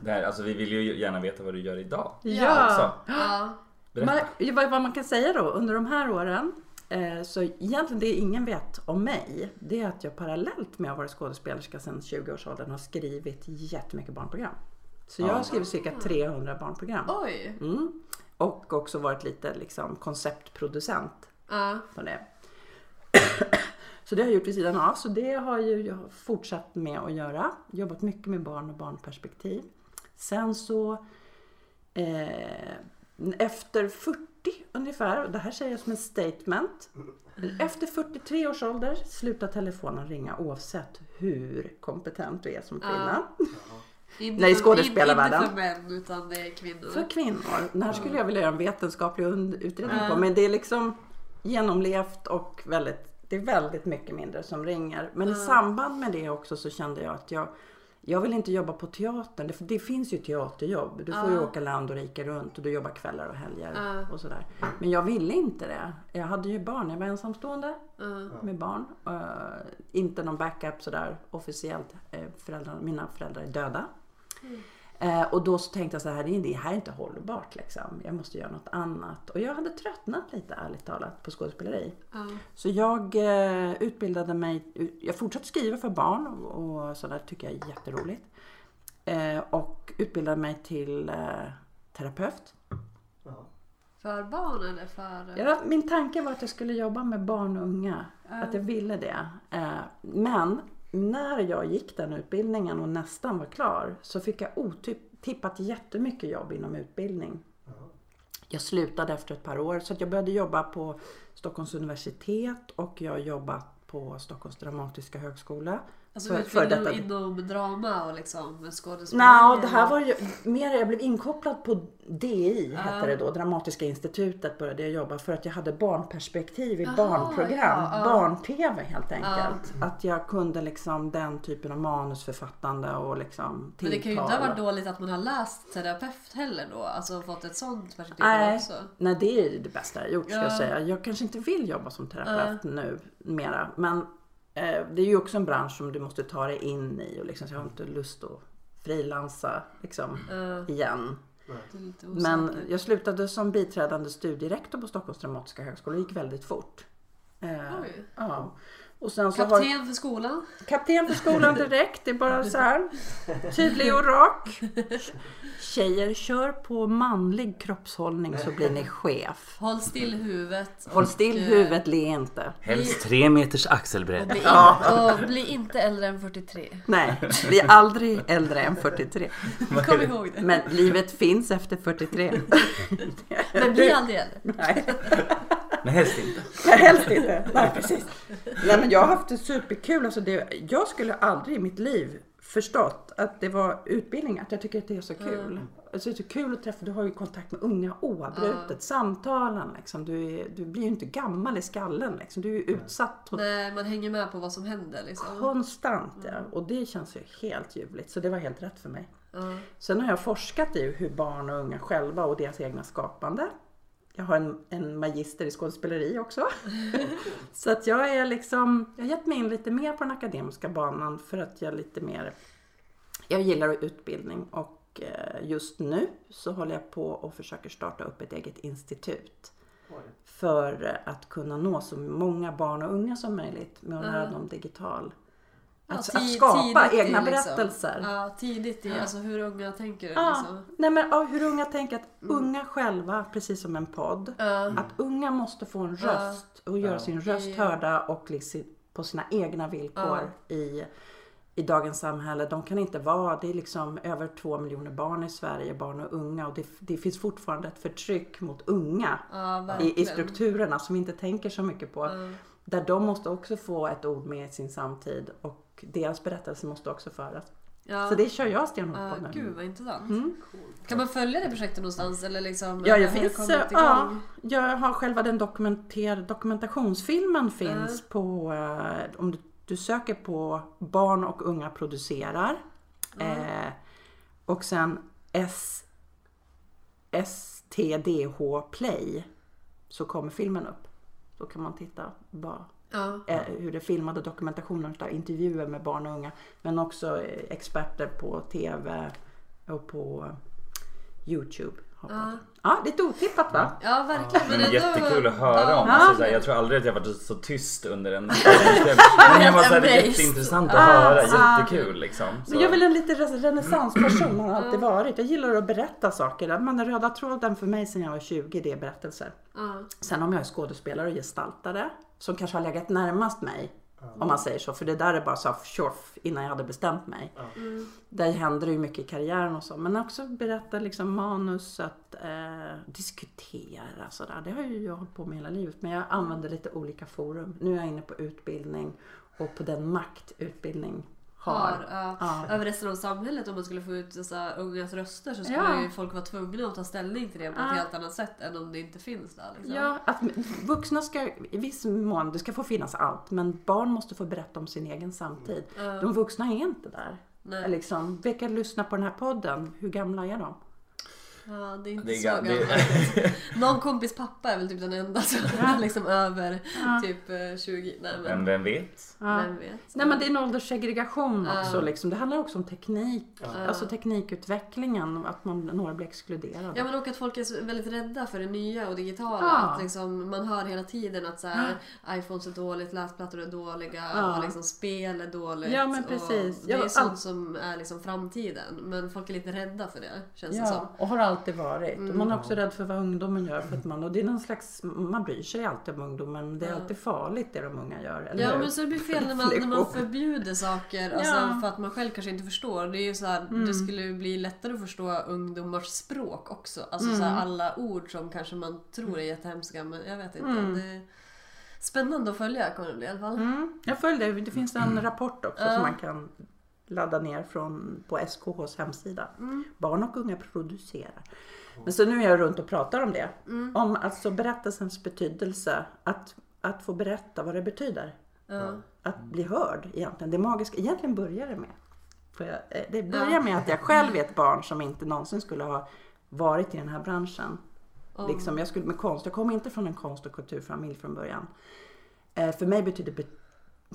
Det här, alltså vi vill ju gärna veta vad du gör idag. Ja. Också. Ja. Berätta. Man, vad, vad man kan säga då under de här åren. Eh, så egentligen det ingen vet om mig. Det är att jag parallellt med att vara skådespelerska sedan 20-årsåldern har skrivit jättemycket barnprogram. Så jag har skrivit cirka 300 barnprogram. Oj. Mm. Och också varit lite liksom konceptproducent Ja. på det. Så det har jag gjort vid sidan av. Så det har ju jag fortsatt med att göra. Jobbat mycket med barn och barnperspektiv. Sen så eh, efter 40 ungefär, och det här säger jag som en statement. Efter 43 års ålder slutar telefonen ringa oavsett hur kompetent du är som kvinna. Inte Nej, i skådespelarvärlden. Inte för män utan det är kvinnor. För kvinnor. Den här skulle jag vilja göra en vetenskaplig utredning på. Men det är liksom genomlevt och väldigt, det är väldigt mycket mindre som ringer. Men i samband med det också så kände jag att jag jag vill inte jobba på teatern. Det, det finns ju teaterjobb. Du får ju Ja. åka land och rike runt och du jobbar kvällar och helger och sådär. Men jag ville inte det. Jag hade ju barn. Jag var ensamstående med barn. Eh, inte någon backup sådär officiellt. Uh, föräldrarna, mina föräldrar är döda. Eh, och då så tänkte jag så här, det är- det här är inte hållbart liksom. Jag måste göra något annat. Och jag hade tröttnat lite ärligt talat på skådespeleri. Ja. Så jag eh, utbildade mig, jag fortsatte skriva för barn och, och sådär tycker jag är jätteroligt. Eh, och utbildade mig till eh, terapeut. För barn eller för... Ja, min tanke var att jag skulle jobba med barn och unga. Att jag ville det. Eh, men när jag gick den utbildningen och nästan var klar så fick jag otippat jättemycket jobb inom utbildning. Jag slutade efter ett par år så jag började jobba på Stockholms universitet och jag har jobbat på Stockholms dramatiska högskola. Alltså För- för detta- inom drama och liksom skådespeleri? Nej, det här var ju mer, jag blev inkopplad på DI, Ja. hette det då, Dramatiska institutet började jag jobba för att jag hade barnperspektiv i Jaha, barnprogram, ja, ja. barn-tv helt enkelt. Att jag kunde liksom den typen av manusförfattande och liksom Men det kan ju inte ha tilltal. varit dåligt att man har läst terapeut heller då. Alltså fått ett sånt perspektiv Nej, också. nej, det är det bästa jag gjort ska jag Ja. säga. Jag kanske inte vill jobba som terapeut nu mera. Men det är ju också en bransch som du måste ta dig in i och liksom, så jag har inte lust att frilansa liksom, Ja, igen. Men jag slutade som biträdande studierektor på Stockholms dramatiska högskola. Det gick väldigt fort. Eh, Oj. ja. Och sen så har Kapten för skolan? kapten för skolan direkt. Det är bara så här. Tydlig och rak. Tjejer, kör på manlig kroppshållning så blir ni chef. Håll still huvudet. Håll still och, eh, huvudet, le inte. Helst tre meters Och axelbredd. bli, in, och bli inte äldre än 43. Nej, bli aldrig äldre än 43. Kom ihåg det. Men livet finns efter 43. Men bli aldrig äldre. Nej. Nej, helst inte. Nej, helst inte. Nej, precis. Nej, men jag har haft det superkul. Alltså det, jag skulle aldrig i mitt liv förstått att det var utbildning. Att jag tycker att det är så kul. Alltså det är så kul att träffa. Du har ju kontakt med unga oavbrutet. Samtalen liksom. Du, är, du blir ju inte gammal i skallen liksom. Du är ju utsatt och Nej, man hänger med på vad som händer liksom. konstant. Ja. Och det känns ju helt ljuvligt. Så det var helt rätt för mig. Ja. Sen har jag forskat i hur barn och unga själva och deras egna skapande. Jag har en, en magister i skådespeleri också. så att jag är liksom, jag har gett mig in lite mer på den akademiska banan för att jag lite mer, jag gillar utbildning och eh, just nu så håller jag på och försöker starta upp ett eget institut. För att kunna nå så många barn och unga som möjligt med att lära dem digital. Ja, Att, att skapa tidigt i egna liksom- berättelser. Ja, tidigt i alltså hur unga tänker Ja, liksom. nej men ja, hur unga tänker att unga själva, precis som en podd, Ja. att unga måste få en Ja. röst och göra Ja. sin röst hörda och liksom på sina egna villkor i, i dagens samhälle. De kan inte vara, det är liksom över två miljoner barn i Sverige, barn och unga och det, det finns fortfarande ett förtryck mot unga Ja, i, i strukturerna som vi inte tänker så mycket på. Ja. där de måste också få ett ord med i sin samtid och deras berättelse måste också föras. Ja. Så det kör jag stenhårt på nu. gud vad intressant. Mm. Kan man följa det projektet någonstans? Eller liksom, Ja, jag, finns, ja, jag har själva den dokumenter, dokumentationsfilmen finns på, eh, om du, du söker på barn och unga producerar. Eh, och sen S, STDH Play så kommer filmen upp. Då kan man titta bara, Ja. eh, hur det filmade dokumentationen av intervjuer med barn och unga. Men också eh, experter på TV och på Youtube. har Ja. Ja, lite otippat va? ja, verkligen. Men ändå- jättekul att höra Ja. om. Ja. Alltså, jag tror aldrig att jag varit så tyst under en Men jag var så här, det är jätteintressant att Ah, höra. ah. Jättekul liksom. Så. Men jag är väl en lite renässansperson, har alltid varit. Jag gillar att berätta saker. Men den röda tråden för mig sedan jag var 20, det är berättelser. Ja. Sen om jag är skådespelare och gestaltare, som kanske har legat närmast mig, om man säger så. För det där är bara så tjoff innan jag hade bestämt mig. Mm. Där händer det ju mycket i karriären och så. Men också berätta liksom manus, att eh, diskutera sådär. Det har ju jag hållit på med hela livet. Men jag använder lite olika forum. Nu är jag inne på utbildning och på den makt utbildning har. Har, ja. Över resten av samhället om man skulle få ut dessa ungas röster så skulle Ja. ju folk vara tvungna att ta ställning till det på Ja. ett helt annat sätt än om det inte finns där. Liksom. Ja, att vuxna ska i viss mån, det ska få finnas allt, men barn måste få berätta om sin egen samtid. Ja. De vuxna är inte där. Nej. Liksom, vilka lyssnar på den här podden? Hur gamla är de? Ja, det är inte Det är så ga- gammal. det- Någon kompis pappa är väl typ den enda som är liksom över Ja. typ eh, 20. Nej men, Men vem vet? vem vet. Nej men det är en ålderssegregation Ja. också. Liksom. Det handlar också om teknik. Ja. Alltså teknikutvecklingen. Att man, några blir exkluderade. Ja men och att folk är väldigt rädda för det nya och digitala. Ja. Att liksom, man hör hela tiden att så här, iPhones är dåligt, läsplattor är dåliga Ja. och liksom spel är dåligt. Ja, men precis. Och det Ja, är all- sånt som är liksom framtiden. Men folk är lite rädda för det känns det som. Ja, och har alltid varit. Och Mm. man är också rädd för vad ungdomen gör. För att man, och det är någon slags, man bryr sig alltid om ungdomen. Det är Ja. alltid farligt det de unga gör. Eller Ja men så det blir fel när man, när man förbjuder saker alltså, Ja. Mm. för att man själv kanske inte förstår. Det är ju så här, det skulle bli lättare att förstå ungdomars språk också. Alltså så Mm. här, alla ord som kanske man tror är jättehemska men jag vet inte. Mm. Det är spännande att följa kommer det bli i alla fall. Mm, jag följer det. Det finns en rapport också Ja. som man kan ladda ner från, på SKHs hemsida. Mm. Barn och unga producerar. Men så nu är jag runt och pratar om det. Mm. Om alltså berättelsens betydelse. Att, att få berätta vad det betyder. Ja. Att bli hörd egentligen. Det magiska. Egentligen börjar det med. För jag, eh, det börjar Ja. med att jag själv är ett barn som inte någonsin skulle ha varit i den här branschen. Om- Liksom, jag skulle med konst. Jag kom inte från en konst och kulturfamilj från början. Eh, för mig betyder be-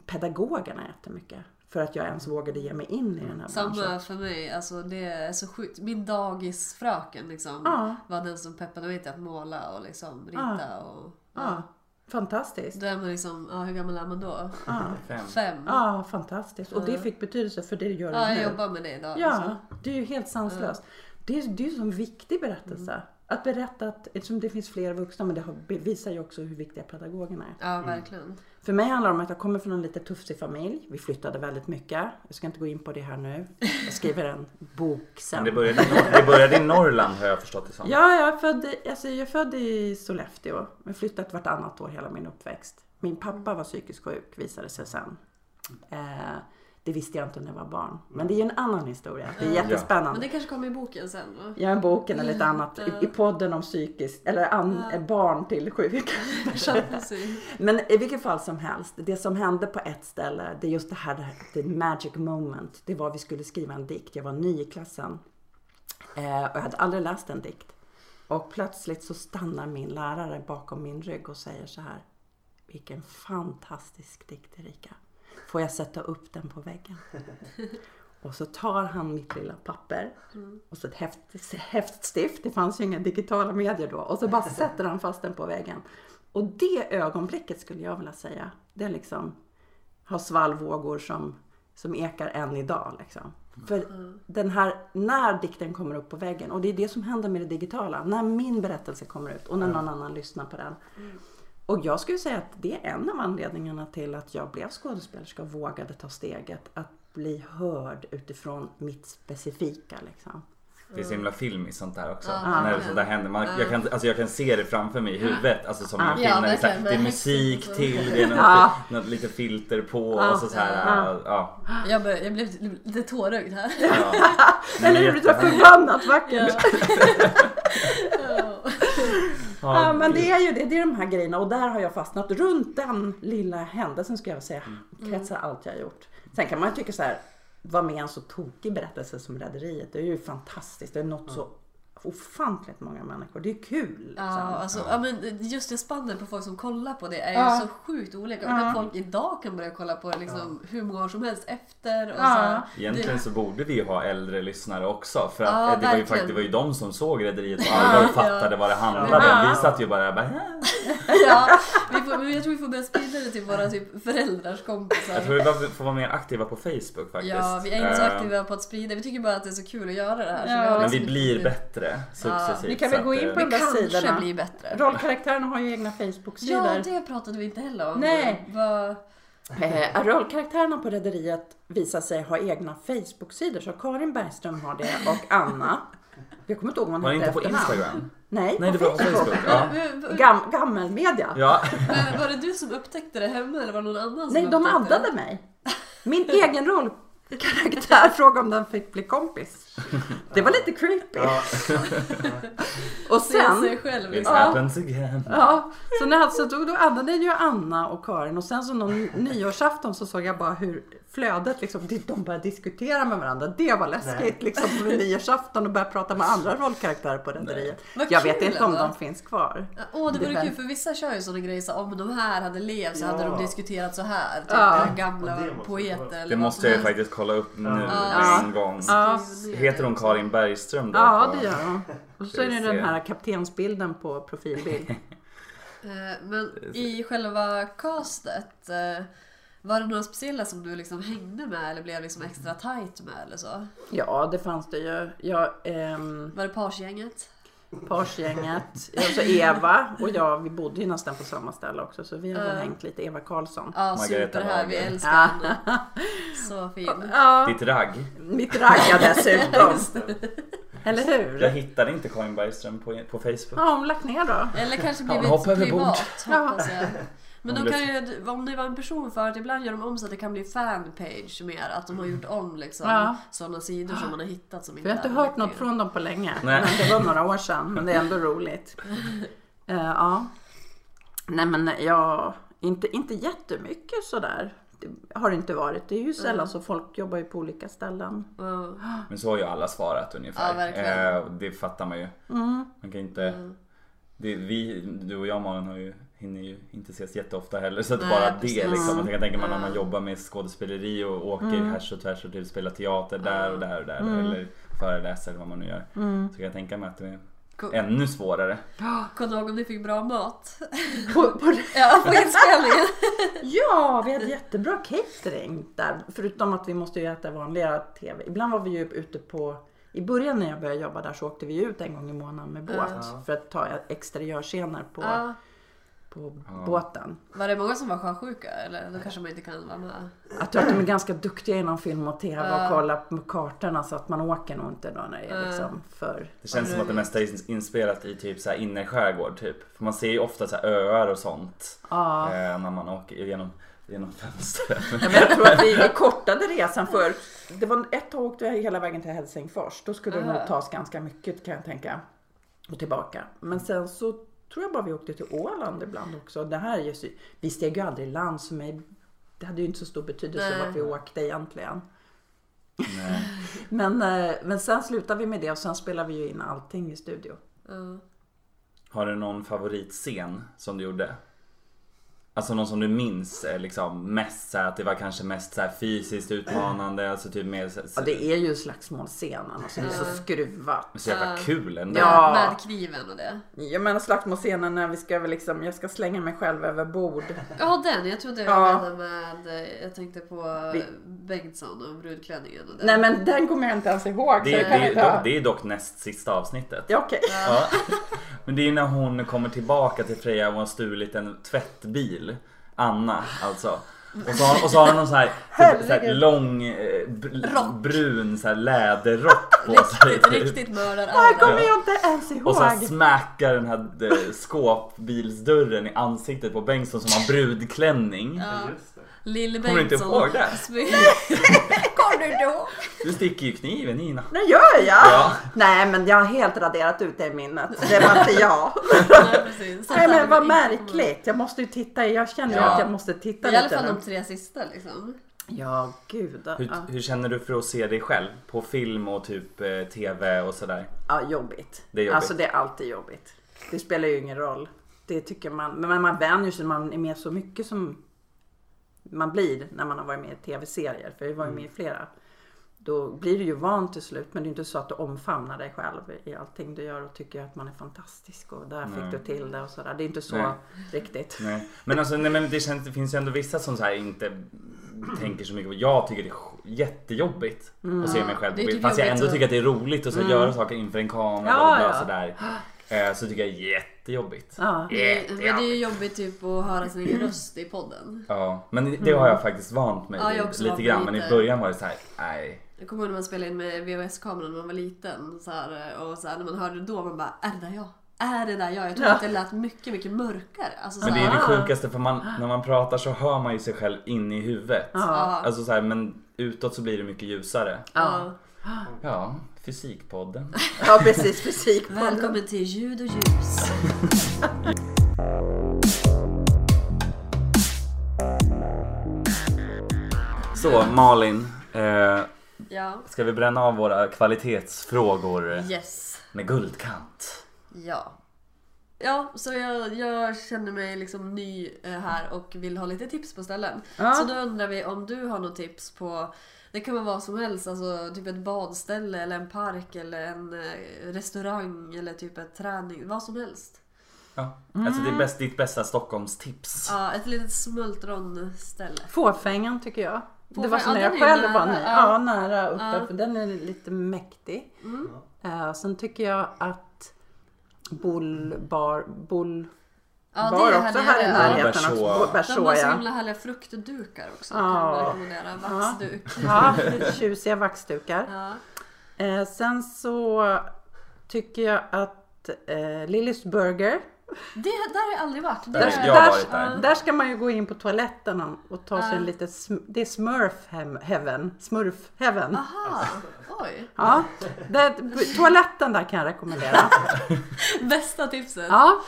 pedagogerna jättemycket. För att jag ens vågade ge mig in i den här branschen. Samma för mig, alltså det är så sjukt. Min dagisfröken liksom Ja. var den som peppade mig till att måla och liksom rita och... Ja, fantastiskt. Då är man liksom, ja hur gammal är man då? Ja, Fem. Fem? ja fantastiskt. Och det Ja. fick betydelse för det gör du Ja, jag nu. jobbar med det idag. Ja, liksom. det är ju helt sanslöst. Det är, det är ju en sån viktig berättelse. Mm. Att berätta att, eftersom det finns fler vuxna, men det har, bevisar ju också hur viktiga pedagogerna är. Ja, verkligen. För mig handlar det om att jag kommer från en lite tuffsig familj. Vi flyttade väldigt mycket. Jag ska inte gå in på det här nu. Jag skriver en bok Men sen. det började, i Nor- det började i Norrland har jag förstått det som. Ja, jag är, född, alltså jag är född i Sollefteå. Men flyttat vartannat år hela min uppväxt. Min pappa var psykiskt sjuk visade sig sen. Eh, det visste jag inte när jag var barn. Men det är ju en annan historia. Det är Ja. jättespännande. Men det kanske kommer i boken sen va? Jag har boken eller lite annat Ja. i, i podden om psykiskt, eller an, Ja. barn till sjuka. Men i vilket fall som helst, det som hände på ett ställe, det är just det här, det här the magic moment. Det var vi skulle skriva en dikt. Jag var ny i klassen. Eh, och jag hade aldrig läst en dikt. Och plötsligt så stannar min lärare bakom min rygg och säger så här. Vilken fantastisk dikt Erika. Får jag sätta upp den på väggen? Och så tar han mitt lilla papper och så ett häft, häftstift. Det fanns ju inga digitala medier då. Och så bara sätter han fast den på väggen. Och det ögonblicket skulle jag vilja säga, det liksom har svallvågor som, som ekar än idag. Liksom. För den här, när dikten kommer upp på väggen, och det är det som händer med det digitala, när min berättelse kommer ut och när någon annan lyssnar på den. Och jag skulle säga att det är en av anledningarna till att jag blev skådespelerska och vågade ta steget att bli hörd utifrån mitt specifika. Liksom. Det är så himla filmiskt sånt där också. Ja, när sånt där händer. Man, jag, kan, alltså jag kan se det framför mig i huvudet. Alltså som i en film. Ja, det, här, det är musik till, det är något, Ja. något lite filter på Ja. och så, så här. Ja. Jag, bör, jag blev lite tårögd här. Ja. Eller hur? Det är jättehärligt. förbannat vackert. Ja. Men det är ju det. Det är de här grejerna och där har jag fastnat. Runt den lilla händelsen ska jag säga kretsar allt jag har gjort. Sen kan man ju tycka så här, var med en så tokig berättelse som Rederiet. Det är ju fantastiskt. Det är något så ofantligt många människor. Det är kul. Liksom. Ja, alltså, ja. men just det spannet på folk som kollar på det är ju Ja. så sjukt olika. Och att folk idag kan börja kolla på det liksom hur många år som helst efter. Och Ja. så här, Egentligen det, så borde vi ju ha äldre lyssnare också. För att Ja, det, var ju faktiskt, det var ju de som såg Rederiet allvar och Ja. fattade vad det handlade Ja. om. Vi satt ju bara, bara ja, vi får, men jag tror vi får börja sprida det till våra typ, föräldrars kompisar. Jag tror vi behöver få vara mer aktiva på Facebook faktiskt. Ja, vi är inte så Eh, aktiva på att sprida. Vi tycker bara att det är så kul att göra det här. så Ja. vi har Men liksom vi blir inte- bättre successivt. Vi kan väl gå in eh, på Vi de där sidorna. blir bättre. Rollkaraktärerna har ju egna Facebook-sidor. Ja, det pratade vi inte heller om. Nej. Vad- Eh, rollkaraktärerna på Rederiet visar sig ha egna Facebook-sidor. Så Karin Bergström har det och Anna. Jag kommer inte ihåg vad hon Var det hette inte på efternamn. Instagram? Nej, Nej, på det var på Facebook. Ja. Gam, gammelmedia. Ja, Men var det du som upptäckte det hemma eller var det någon annan som Nej, de addade det? mig. Min egen rollkaraktär frågade om den fick bli kompis. Det var lite creepy. Ja. Och Se sig sen, själv it liksom. happens again. ja, så när, alltså, då, då addade ju Anna och Karin och sen så någon nyårsafton så såg jag bara hur flödet liksom, de började diskutera med varandra. Det var läskigt Nej. liksom på nyårsafton och börja prata med andra rollkaraktärer på Rederiet. Jag vet inte om de finns kvar. Ja, Åh, det vore kul för vissa kör ju sådana grejer så om de här hade levt så hade Ja. de diskuterat så här. Typ Ja. gamla det poeter eller Det måste jag faktiskt kolla upp nu Ja. en gång. Heter hon. Karin Bergström då? Ja, det gör de. Och så är det den här kaptensbilden på profilbild. Eh, Men i själva castet, eh, var det några speciella som du liksom hängde med eller blev liksom extra tight med eller så? Ja, det fanns det ju. Jag, ehm, Var det parsgänget? Parsgänget, alltså Eva och jag, vi bodde ju nästan på samma ställe också så vi har Ja. hängt lite. Eva Karlsson. Ja, Margareta super här. Vi älskar Ja. henne. Så fin. Ja, Ditt ragg. mitt ragga dessutom. Eller Jag hur? hittade inte Karin Bergström på, på Facebook. Ja, hon lagt ner då. Eller kanske Ja, blivit bord. privat, hoppas jag. Men de kan ju, om det var en person förut, ibland gör de om så att det kan bli fanpage mer. Att de har gjort om liksom Ja. sådana sidor som man har hittat som Vi har inte hört något från dem på länge. Nej. Men det var några år sedan. Men det är ändå roligt. Eh, ja. Nej men ja, inte, inte jättemycket sådär. Det har det inte varit. Det är ju sällan Mm. så folk jobbar ju på olika ställen. Ja. Men så har ju alla svarat ungefär. Ja, verkligen. Eh, det fattar man ju. Mm. Man kan inte... Mm. Det, vi, du och jag Malin har ju, hinner ju inte ses jätteofta heller. Så att Nej, bara precis. det liksom. Man kan tänka mig när man jobbar med skådespeleri och åker Mm. härs och tvärs och typ spelar teater där och där och där. Mm. Eller föreläser eller vad man nu gör. Mm. Så kan jag tänka mig att det är ännu svårare. Kommer du ihåg om ni fick bra mat? På, på, Ja, på inspelningen. ja, vi hade jättebra catering där. Förutom att vi måste ju äta vanliga TV. Ibland var vi ju ute på i början när jag började jobba där så åkte vi ut en gång i månaden med båt Ja. för att ta exteriörscener på, Ja. På Ja. båten. Var det många som var sjösjuka? Eller då kanske man inte kan vara med? Jag tror att de är ganska duktiga inom film och TV och kolla på kartorna så att man åker nog inte då när det är liksom för... Det känns som att det mesta är inspelat i typ så här innerskärgård typ. För man ser ju ofta så här öar och sånt. Ja. Eh, när man åker genom, genom fönstren. Ja, men jag tror att vi, vi kortade resan för det var ett tag åkte vi hela vägen till Helsingfors. Då skulle det nog tas ganska mycket kan jag tänka. Och tillbaka. Men sen så tror jag bara vi åkte till Åland ibland också. Det här är ju, vi steg ju aldrig i land så mig, det hade ju inte så stor betydelse Nej. vart vi åkte egentligen. Men, eh, men sen slutade vi med det och sen spelade vi ju in allting i studio. Ja. Har du någon favoritscen som du gjorde? Alltså någon som du minns liksom mest så här, att det var kanske mest så här fysiskt utmanande, alltså typ mer så, Ja, det är ju slagsmålscenen. Alltså det är så skruvat. så jävla kul ändå. Ja. Med kniven och det. Jag menar slagsmålscenen när vi ska väl liksom, jag ska slänga mig själv över bord. Ja den, jag trodde jag Ja. menade med, eh, jag tänkte på Vi- Bengtsson och brudklänningen och det. Nej men den kommer jag inte ens ihåg. Det, så det, det, dock, det är dock näst sista avsnittet. Ja, okej. Ja. Men det är när hon kommer tillbaka till Freja och har stulit en tvättbil. Anna alltså. Och så, har- och så har han någon sån här, typ, så här lång eh, br- Rock. brun så här läderrock på sig. Riktigt, typ. riktigt Det här mördar kommer jag inte ens Och så ihåg. smackar den här eh, skåpbilsdörren i ansiktet på Bengtsson som har brudklänning. Ja. Lille Kommer du inte Bengtsson. ihåg det? Kommer du inte ihåg? Du sticker ju kniven Nina. Det gör jag! Ja. Nej men jag har helt raderat ut det i minnet. Det var inte jag. Nej, precis. Nej men vad märkligt. Jag måste ju titta. Jag känner Ja. att jag måste titta I alla lite fall nu. de tre sista liksom. Ja gud. Hur, Ja. hur känner du för att se dig själv på film och typ eh, TV och sådär? ja jobbigt. Det är jobbigt. Alltså det är alltid jobbigt. Det spelar ju ingen roll. Det tycker man. Men man vänjer sig. Man är med så mycket som man blir när man har varit med i tv-serier. För jag var ju med i flera. Då blir du ju van till slut. Men det är inte så att du omfamnar dig själv i allting du gör och tycker att man är fantastisk och där Nej. fick du till det och sådär. Det är inte så Nej. riktigt. Nej. Men alltså nej, men det, känns, det finns ju ändå vissa som så här inte tänker så mycket på. Jag tycker det är jättejobbigt att se mig själv på bild. typ Fast jag ändå tycker att det är roligt att så göra saker inför en kamera Ja, och ja. sådär. Så tycker jag är jättejobbigt. Ja. Det, men det är ju jobbigt typ att höra sin egen röst i podden. Ja, men det har jag faktiskt vant mig Ja, lite grann. Men i början var det så här, nej. Jag kommer ihåg när man spelade in med VHS-kameran när man var liten. Så här, och så här, när man hörde det då, man bara är det där jag? Är det där jag? Jag tror att det lät mycket, mycket mörkare. Alltså, så Men det är det sjukaste för man, när man pratar så hör man ju sig själv in i huvudet. ja, Alltså så här, men utåt så blir det mycket ljusare. ja. Ja, Fysikpodden. Ja precis, fysik. Välkommen till ljud och ljus. Så Malin, eh, Ja. ska vi bränna av våra kvalitetsfrågor Yes. med guldkant? Ja. Ja, så jag, jag känner mig liksom ny eh, här och vill ha lite tips på ställen. Ja. Så då undrar vi om du har något tips på det kan vara vad som helst, alltså typ ett badställe eller en park eller en eh, restaurang eller typ ett träning, vad som helst. Ja. Alltså det är bäst, ditt bästa Stockholmstips. Ja, ett litet smultronställe. Fåfängan tycker jag. det var Fåfängan, som när ja, jag själv var nära, ny. ja. Ja, nära uppe. Ja. För den är lite mäktig. Eh, sen tycker jag att Bullbar... Bull... Ja, Bar är också här i närheten. Berså. också. De har så himla härliga fruktdukar också. Ja. Kan jag rekommendera. Vaxduk. Ja, tjusiga vaxdukar. Ja. Eh, sen så tycker jag att eh, Lillys Burger. Det, där har jag aldrig varit. Där- är- jag där, varit där. där ska man ju gå in på toaletten och ta sig en lite... sm- Det är smurf heaven. Smurf heaven. Aha, oj. Ja, det, toaletten där kan jag rekommendera. Bästa tipset. Ja,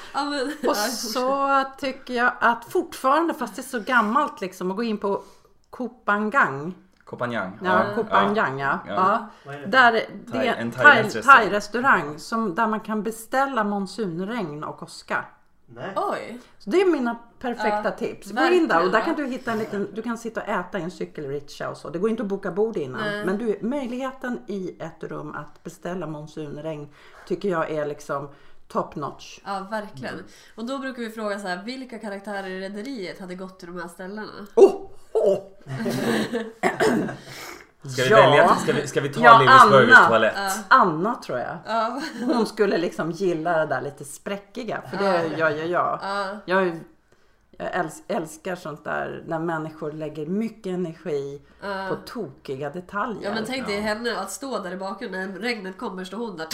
och så tycker jag att fortfarande, fast det är så gammalt liksom, att gå in på Kopangang. Kopanjang. Ja, ja. Ja. ja. Vad är det? Där, det Thai- är en en thailändsk restaurang. thai-restaurang som, där man kan beställa monsunregn och åska. Nej. Oj. Så det är mina perfekta Ja, tips. Gå in där och där kan du hitta en liten, du kan sitta och äta i en cykelricksha och så. Det går inte att boka bord innan. Nej. Men du, möjligheten i ett rum att beställa monsunregn tycker jag är liksom top notch. Ja, verkligen. Och då brukar vi fråga så här, vilka karaktärer i Rederiet hade gått till de här ställena? Oh, oh. Ska vi, Ja. välja, ska vi, ska vi ta Ja, Burgers Anna. toalett? Anna tror jag. Ja, Hon skulle liksom gilla det där lite spräckiga. För det gör ju jag. ja, Jag, är- jag äls- älskar sånt där när människor lägger mycket energi ja. på tokiga detaljer. Ja men tänk dig henne att stå där i bakgrunden när regnet kommer står hon där.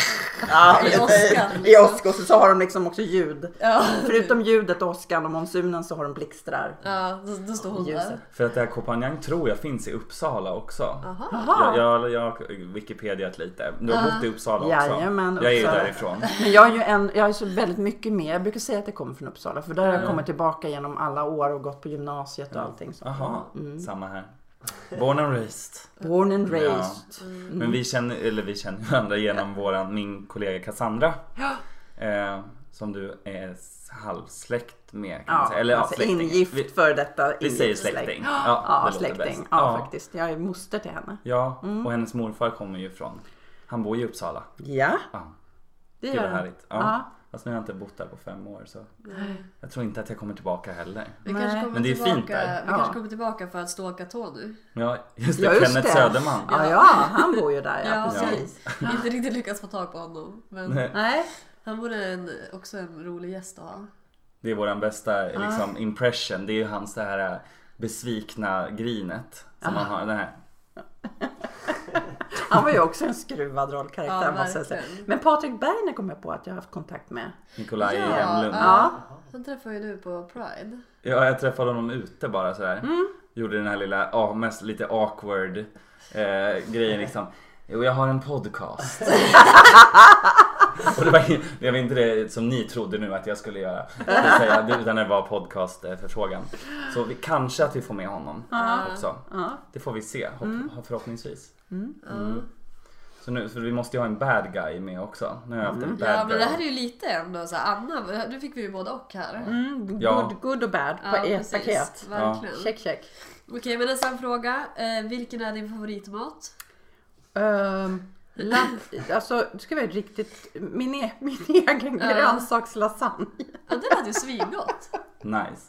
Ja, I åskan, I liksom. åskan så har de liksom också ljud. Ja, Förutom ljudet, åskan och monsunen så har de blixtrar. ja då, då står hon Ljuset. där. För att det här Kopanjang tror jag finns i Uppsala också. Aha. Jaha. Jag, jag, jag har Wikipediat lite. Du har bott i Uppsala också? Jajamän, Jag är ju därifrån. Men jag är ju en, jag är så väldigt mycket med. Jag brukar säga att jag kommer från Uppsala. För där har jag Ja. kommit tillbaka genom alla år och gått på gymnasiet och allting. Så. Jaha, Mm. samma här. Born and raised. Born and Ja. raised. Men vi känner, eller vi känner varandra genom våran, min kollega Cassandra. Eh, som du är halvsläkt med kan man Ja, säga. Eller ja, alltså släkting. ingift för detta. vi säger släkting. släkt. Ja, Ja, det låter släkting. bäst. Ja, faktiskt. Jag är moster till henne. Ja, Mm. och hennes morfar kommer ju från, han bor i Uppsala. Ja, Ja, det gud gör vad han. härligt. Ja. Ja. Fast nu har jag inte bott där på fem år så Nej. jag tror inte att jag kommer tillbaka heller. Vi kanske kommer Men det är tillbaka, fint där. Vi Ja. kanske kommer tillbaka för att stalka Tony. Ja, just det. Ja, just Kenneth det. Söderman. Ja, ja, han bor ju där. Ja, Ja. precis. Inte riktigt lyckats få tag på honom. Men Nej. Nej, han vore en, också en rolig gäst att ha. Det är våran bästa liksom, impression. Det är ju hans det här besvikna grinet. Som man har, den här. Han var ju också en skruvad rollkaraktär Ja, måste jag säga. Men Patrik Bergner kom jag på att jag har haft kontakt med. Nikolaj Ja, Enlund. Ja. Han träffar ju du på Pride. Ja, jag träffade honom ute bara sådär. Mm. Gjorde den här lilla, ja, mest lite awkward eh, grejen liksom. Jo, jag har en podcast. Och det var jag vet inte det som ni trodde nu att jag skulle göra. Det säga, det- utan det var podcastförfrågan. Så vi, kanske att vi får med honom också. Ja. Det får vi se hopp, förhoppningsvis. Ja. Så nu, för vi måste ju ha en bad guy med också. Nu har jag haft en bad Ja men det här är ju lite ändå så här, Anna, nu fick vi ju både och här. Mm, Ja. good, good och bad på ett paket. Verkligen. Check check. Okej men en snabb fråga. Eh, vilken är din favoritmat? Um, la, alltså, det ska vara riktigt, min, e, min egen Ja. grönsakslasagne. Ja det lät ju svingott. Nice.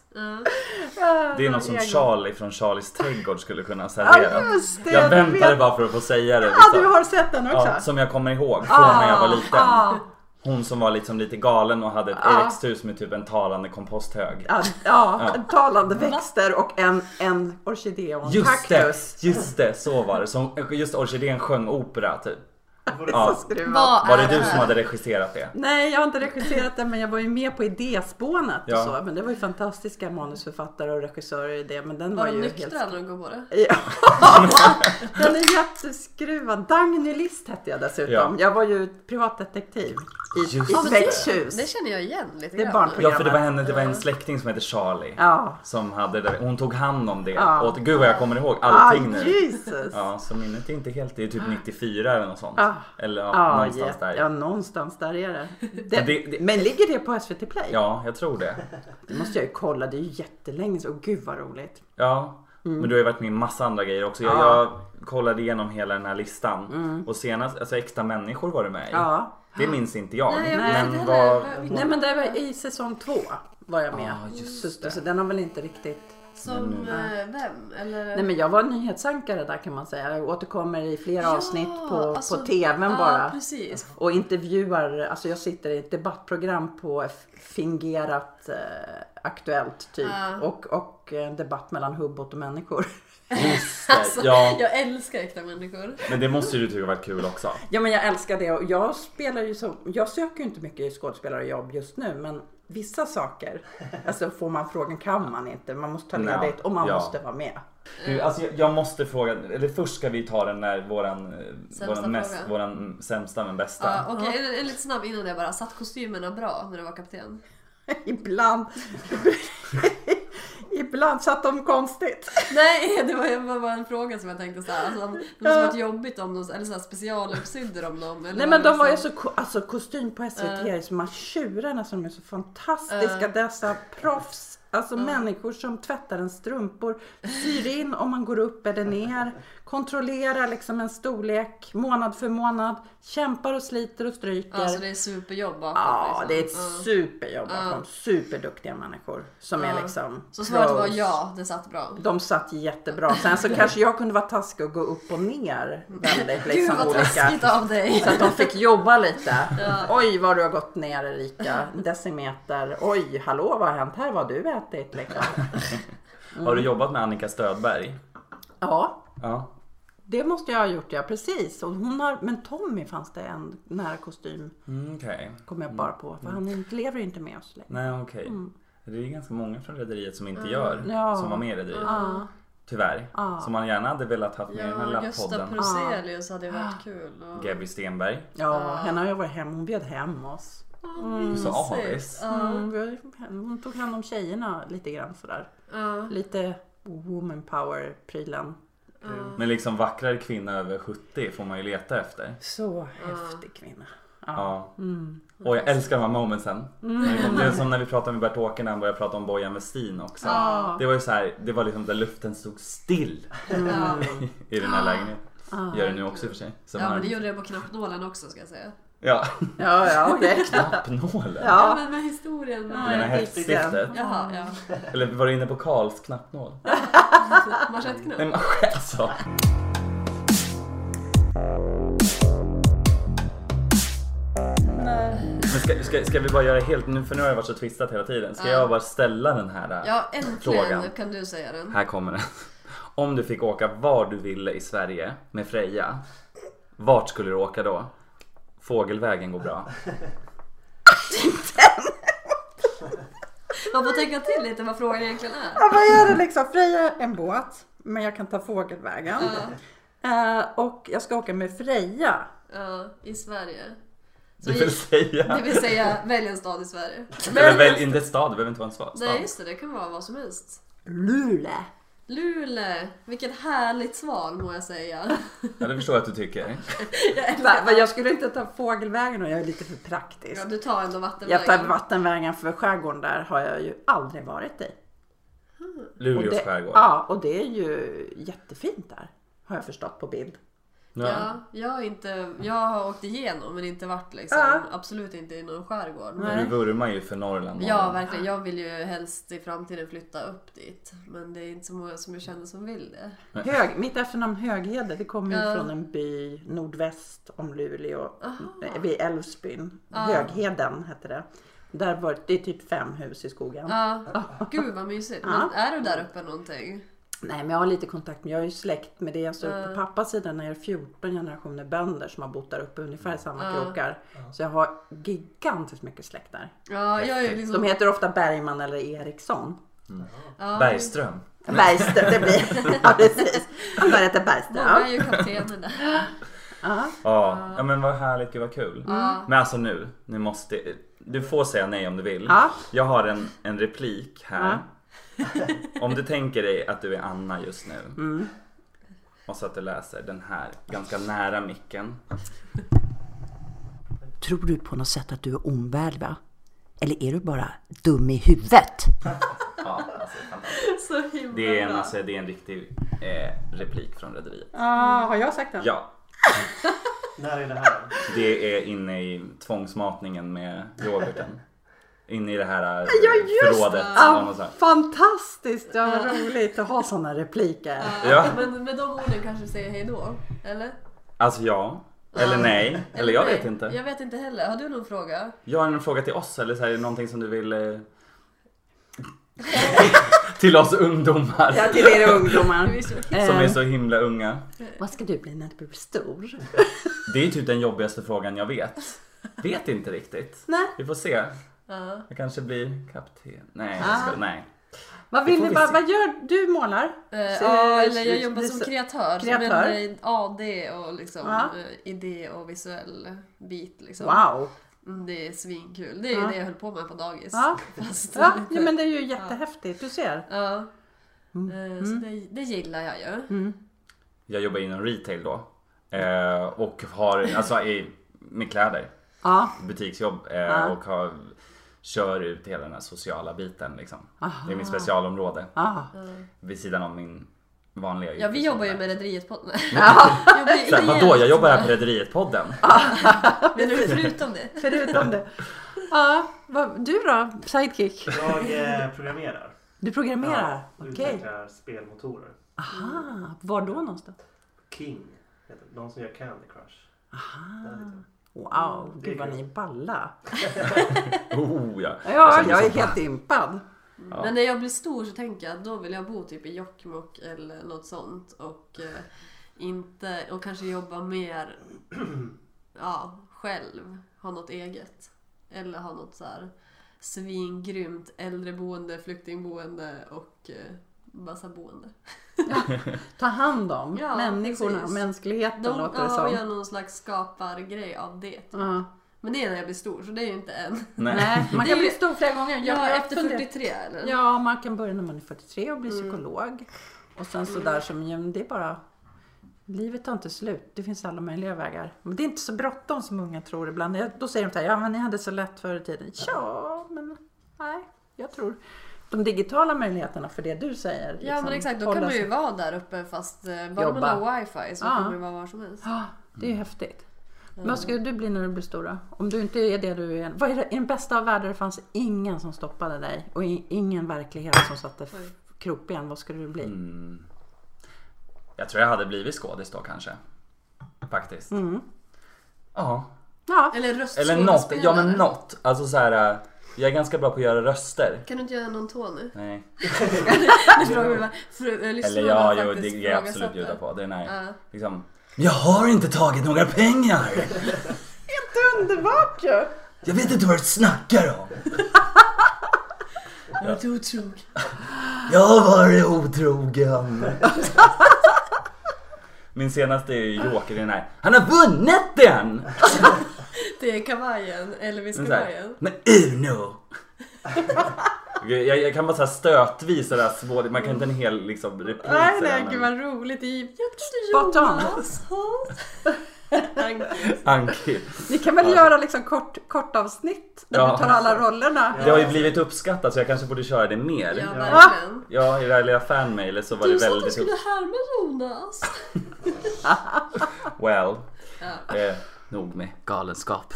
Ja. Det är något som Charlie från Charlies trädgård skulle kunna Ja servera. just det! Jag väntade vet. bara för att få säga det. Ja du har sett den också? Ja, som jag kommer ihåg från när jag var liten. Ja, Hon som var liksom lite galen och hade ett Ja. växthus med typ en talande komposthög. ja, ja, Ja. talande växter och en, en orkidé och en Just kaktus. det, just det, så var det. Som, just orkidén sjöng opera typ. Ja. Var är det du som hade regisserat det? Nej, jag har inte regisserat den men jag var ju med på idéspånet Ja. och så. Men det var ju fantastiska manusförfattare och regissörer i det. Men den var, Var de ju nyktra helt... när de går på det? Ja. den är jätteskruvad. Dagny List hette jag dessutom. Ja. Jag var ju privatdetektiv i, Just i Ja, det, växthus. det känner jag igen lite Det är grann. Ja för det var henne, det var en släkting som heter Charlie. Ja. Som hade det, hon tog hand om det. Ja. Och gud vad jag kommer ihåg Ah, allting nu. Jesus. Ja, så minnet är inte helt, det är typ 94 eller något sånt. Ah. Eller ja, Ja, någonstans ja, där. ja, någonstans där är det. det, Men det- det- Men ligger det på SVT Play? Ja, jag tror det. Det måste jag ju kolla. Det är ju jättelänge. Åh gud vad roligt. Ja, men du har ju varit med i massa andra grejer också. Jag, Mm. Ja. Mm. jag kollade igenom hela den här listan. Och senast, alltså Äkta människor var du med i. Ja. Det minns inte jag. Nej, men heller. Vilken- Nej men det var i säsong två var jag med. Ja, just så, så den har väl inte riktigt... Som eh, vem? Eller? Nej men jag var nyhetsankare där kan man säga. Jag återkommer i flera Ja, avsnitt på, alltså- på tvn ja, bara. precis. Och intervjuar, alltså jag sitter i ett debattprogram på fingerat eh, Aktuellt typ. Ja. Och, och en debatt mellan hubbot och människor. Alltså, ja, Jag älskar äkta människor. men det måste ju du tycka varit kul också. Ja men jag älskar det och jag spelar ju så, jag söker ju inte mycket skådespelarjobb just nu men vissa saker, alltså får man frågan kan man inte, man måste ta ledigt och man ja. måste vara med. Du, alltså jag, jag måste fråga, eller först ska vi ta den där våran, eh, Sämsta våran, mest, fråga. våran sämsta men bästa. Ja, Okej, en, en lite snabb innan det bara. Satt kostymerna bra när du var kapten? Ibland, ibland satt de konstigt. Nej, det var, bara en fråga som jag tänkte så här. Alltså, om- det måste varit jobbigt om de, eller så här specialuppsydde de dem. Eller Nej men de var ju liksom- så, alltså kostym på SVT är som att tjurarna som är så fantastiska, dessa proffs. Alltså människor som tvättar en strumpor, syr in om man går upp eller ner, kontrollerar liksom en storlek månad för månad, kämpar och sliter och stryker. Ja, så det är superjobb bakom. Ja, liksom. det är ett Ja. superjobb bakom. Superduktiga människor som är Ja. liksom Så svaret var ja, det satt bra. De satt jättebra. Sen så kanske jag kunde vara taskig och gå upp och ner väldigt Gud liksom vad olika. av dig. Så att de fick jobba lite. Oj vad du har gått ner Erika. Decimeter. Oj, hallå vad har hänt här? Vad har du ätit? Liksom. Har du jobbat med Annika Stödberg? Ja, Ja. Det måste jag ha gjort ja. Precis. Och hon har, men Tommy fanns det en nära kostym. Mm, Okej. Kommer jag bara på. För han inte- lever ju inte med oss längre. Nej okej. Det är ganska många från Rederiet som inte gör, Mm. Ja. som var med i Rederiet. Ja. Tyvärr. Ja. Som man gärna hade velat haft med i den här Ja, lilla Gösta podden. Proselius hade varit kul. Och... Gabby Stenberg. Ja, henne har jag varit hem. Hon bjöd hem oss. Du sa avis. Ja, Mm, vi- hon tog hand om tjejerna lite grann sådär. ja, Lite woman power prylen. Men liksom vackrare kvinna över 70 får man ju leta efter. Så häftig kvinna. Ja. Mm. Och jag älskar de här momentsen. Det är som när vi pratade med Bert-Åke när han började prata om Bojan Westin också. Ja. Det var ju så här, det var liksom där luften stod still i den här lägenheten. Gör det nu också i och för sig. Så ja, men det gjorde jag på knappnålen också ska jag säga. Ja, Ja, ja, okej. knappnålen. Ja, Ja. men med historien. Ja, Den här. Jaha, ja. Eller var du inne på Karls knappnål? Manschettknapp. Nej men alltså. Ska, ska, ska vi bara göra helt nu, för nu har jag varit så twistat hela tiden. Ska Ja. jag bara ställa den här? äh, Ja, äntligen Frågan. kan du säga den. Här kommer den. Om du fick åka var du ville i Sverige med Freja, vart skulle du åka då? Fågelvägen går bra. Man får tänka till lite vad frågan egentligen är. Ja, vad är det liksom? Freja är en båt, men jag kan ta fågelvägen. Ja, Eh, och jag ska åka med Freja. ja, i Sverige. Så Det vill säga. det vill säga, välj en stad i Sverige. Eller väl inte stad, det behöver inte vara en stad. Nej just det, det kan vara vad som helst. Luleå. Luleå, vilket härligt sval må jag säga. Ja, det förstår jag att du tycker. Jag jag skulle inte ta fågelvägen och jag är lite för praktisk. Ja, du tar ändå Jag vattenvägen. tar vattenvägen för skärgården där har jag ju aldrig varit i. Luleås skärgård. ja, och det är ju jättefint där. Har jag förstått på bild. Ja, jag har, inte, jag har åkt igenom men inte varit liksom. Ja. Absolut inte i någon skärgård. Nej. Du vurmar ju för Norrland. Ja, verkligen. Jag vill ju helst i framtiden flytta upp dit. Men det är inte så många som jag känner som vill det. Hög, mitt efternamn Höghede, det kommer ju Ja. från en by nordväst om Luleå. Aha. Vid Älvsbyn. Ja. Högheden hette det. Där var det är typ fem hus i skogen. Ja, gud vad mysigt. Men Ja. är du där uppe någonting? Nej men jag har lite kontakt med, jag är ju släkt med det. Så Ja. på pappas sida är det 14 generationer bönder som har bott där uppe ungefär i samma Ja. krokar. Så jag har gigantiskt mycket släkt där. Ja, jag är liksom... De heter ofta Bergman eller Eriksson. ja, Bergström. Bergström, det blir Ja precis. Han där heter Bergström. Många är ju kaptener där. Ja. Ja, ja men vad härligt, gud vad kul. Men alltså nu, ni måste, du får säga nej om du vill. Ja. Jag har en, en replik här. Om du tänker dig att du är Anna just nu. Mm. Och så att du läser den här ganska nära micken. Tror du på något sätt att du är omvärld va? Eller är du bara dum i huvudet? Ja, alltså. Så himla det, är en, alltså, det är en riktig eh, replik från Rederiet. Ah, har jag sagt den? Ja, När är det här? det är inne i tvångsmatningen med yoghurten. Inne i det här eh, Ja, just förrådet. Ja, man säger. fantastiskt! Ja, vad roligt att ha sådana repliker. Ja. Men med de orden kanske säger hej då? Eller? Alltså ja. Eller nej. Eller jag vet inte. Jag vet inte heller. Har du någon fråga? Jag har en fråga till oss eller så här, någonting som du vill... Eh... till oss ungdomar. Ja, till er ungdomar. Som är så himla unga. vad ska du bli när du blir stor? Det är typ den jobbigaste frågan jag vet. Vet inte riktigt. Nej. Vi får se. Ja. Jag kanske blir kapten. Nej, Ah. jag ska, nej. Vad vill ni? vi Vad, vad gör du? målar? Eh, Så- ja, eller jag jobbar som kreatör. kreatör. Som en eh, AD och liksom eh, idé och visuell bit. Liksom. Wow! Mm, Det är svinkul. Det är ju Ja. det jag höll på med på dagis. Ja. Fast Ja, ja, men det är ju jättehäftigt. Du ser. Ja. Mm. Eh, Så det, det gillar jag ju. Jag jobbar inom retail då. Och har, alltså i, med kläder. Ja. Butiksjobb. Eh, Ja. Och har, kör ut hela den här sociala biten liksom. Aha. Det är min specialområde. Ah. Vid sidan av min vanliga Ja, vi jobbar ju med Rederiet på... Nej. Ja, jobbar ju Så här, igen. vadå? Jag jobbar här på Rederiet-podden. Men förutom det. förutom det. Ja, du då? Sidekick? Jag eh, programmerar. Du programmerar? Ja, Okej. Utvecklar spelmotorer. Aha, var då någonstans? King. De som gör Candy Crush. Där lite. Wow, är gud vad ni är balla. Oh ja. Ja, jag är helt impad. Ja. Men när jag blir stor så tänker jag då vill jag bo typ i Jokkmokk eller något sånt. Och eh, inte... Och kanske jobba mer... Ja, själv. Ha något eget. Eller ha något så här svingrymt äldreboende, flyktingboende och eh, massa boende. Ta hand om Ja, människorna, precis. mänskligheten De, låter det ja, och som. göra någon slags skapargrej av det. Ja. Men det är när jag blir stor, så det är ju inte än. Nej. Man kan bli stor flera gånger. Ja, jag efter funderar- 43 eller? Ja, man kan börja när man är 43 och bli Mm. psykolog. Och sen så där som, ja, men det är bara... Livet tar inte slut. Det finns alla möjliga vägar. Men det är inte så bråttom som unga tror ibland. Jag- Då säger de så här, ja men ni hade så lätt förr i tiden. Ja, men nej, jag tror de digitala möjligheterna för det du säger. Ja liksom, men exakt, då kan man ju sig- vara där uppe fast eh, bara Jobba. man har wifi så Ja. kan man ju vara var som helst. Ja, det är ju häftigt. Men vad ska du bli när du blir stora? Om du inte är det du är. Vad är det, I den bästa av världar fanns ingen som stoppade dig och ingen verklighet som satte krokben. Vad skulle du bli? Mm. Jag tror jag hade blivit skådis då kanske. Faktiskt. Mm. Ja. Ja, Eller röstskådespelare. Eller något, ja men något. Alltså så här. Jag är ganska bra på att göra röster. Kan du inte göra någon tå nu? Nej. Eh, Eller ja, har jo, det kan jag absolut bjuda det. på. Den är Ja. liksom. Jag har inte tagit några pengar. underbart ju! Jag vet inte vad du snackar om. Jag är otrogen. Jag har varit otrogen. Min senaste är ju Joker, den här. Han har vunnit den! Det är kavajen, Elvis-kavajen. Men Uno! Jag, jag kan bara såhär stötvis sådär små, man kan inte en hel liksom repris. Nej, nej, men- gud vad roligt. Det är Spot on. Anki. Ni kan väl göra liksom kort, kort avsnitt där Ja. du tar alla rollerna? Det har ju blivit uppskattat så jag kanske borde köra det mer. Ja, Ja, verkligen. i det här lilla fanmailet så var Du det sa att du väldigt skulle upp... härma Jonas. Well, Ja. eh, nog med galenskap.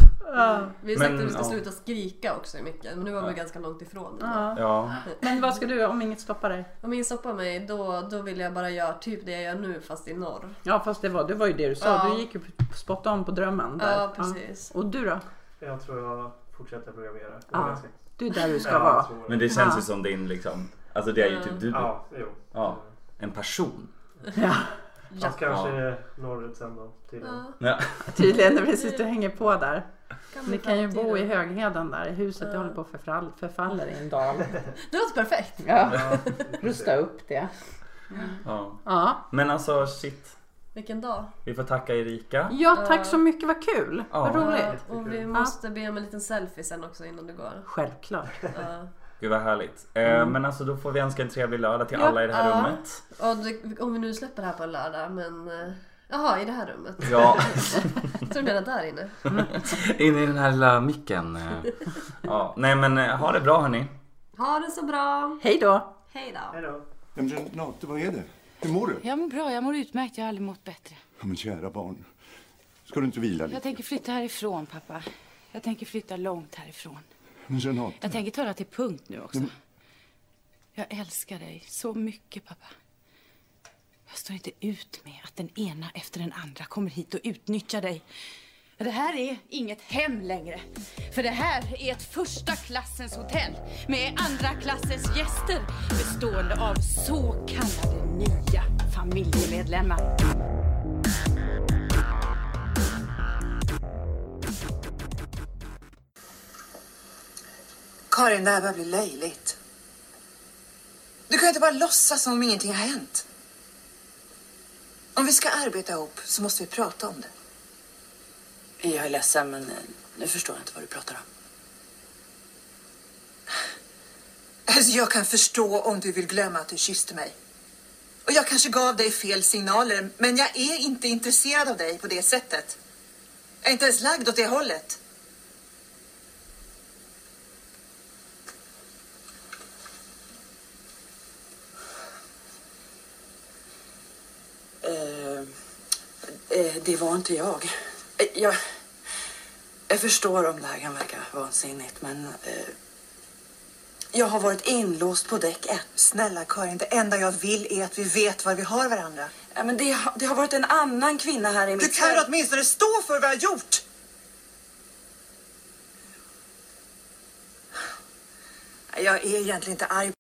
Vi har sagt Men, att du ska ja. sluta skrika också i micken, men nu var vi ganska långt ifrån. det. Ja. Ja, Men vad ska du om inget stoppar dig? Om ingen stoppar mig, då, då vill jag bara göra typ det jag gör nu fast i norr. Ja fast det var, det var ju det du sa. Ja. Du gick ju spot on på drömmen. Där. Ja, precis. Och du då? Jag tror jag fortsätter programmera. Ja. Du är där du ska Ja, vara. men det känns Ja. ju som din liksom, alltså det är ju typ du. Ja, jo. Ja. En person. Ja, Fast kanske norrut sen då. Till Ja, Ja. tydligen. Precis du hänger på där. Ni kan ju bo i. Högheden där. Huset det håller på att förfall, förfaller i en dal. Det låter perfekt. Ja, Ja, rusta upp det. ja. Ja. Men alltså shit. Vilken dag. Vi får tacka Erika. ja, tack så mycket. Vad kul. Vad Ja. roligt. Ja, och vi måste be om en liten selfie sen också innan du går. Självklart. Gud vad härligt. Eh, Men alltså då får vi önska en trevlig lördag till Mm. Ja. alla i det här Ja. rummet. Och det, om vi nu släpper det här på en lördag, men... eh, Jaha, i det här rummet. Ja, Jag tror du menar där inne. in i den här lilla micken. eh. Ja, nej men ha det bra hörni. Ha det så bra. Hej då. Hej då. Hej då. Men Renate, vad är det? Hur mår du? Jag mår bra, jag mår utmärkt. Jag har aldrig mått bättre. Ja, men kära barn. Ska du inte vila Jag lite? tänker flytta härifrån, pappa. Jag tänker flytta långt härifrån. Men Renate. Jag tänker ta det till punkt nu också. Jag älskar dig så mycket, pappa. Jag står inte ut med att den ena efter den andra kommer hit och utnyttjar dig. Det här är inget hem längre. För det här är ett första klassens hotell med andra klassens gäster bestående av så kallade nya familjemedlemmar. Karin, det här börjar bli löjligt. Du kan inte bara låtsas som om ingenting har hänt. Om vi ska arbeta ihop så måste vi prata om det. Jag är ledsen, men eh, nu förstår jag inte vad du pratar om. Alltså, jag kan förstå om du vill glömma att du kysste mig. Och jag kanske gav dig fel signaler, men jag är inte intresserad av dig på det sättet. Jag är inte ens lagd åt det hållet. Det var inte jag. Eh, jag. Jag förstår om det här kan verka vansinnigt, men... Eh, jag har varit inlåst på däck ett. Snälla Karin, det enda jag vill är att vi vet var vi har varandra. Ja, men det, har- det har varit en annan kvinna här i mitt... Du kan väl åtminstone stå för vad jag har gjort? Jag är egentligen inte arg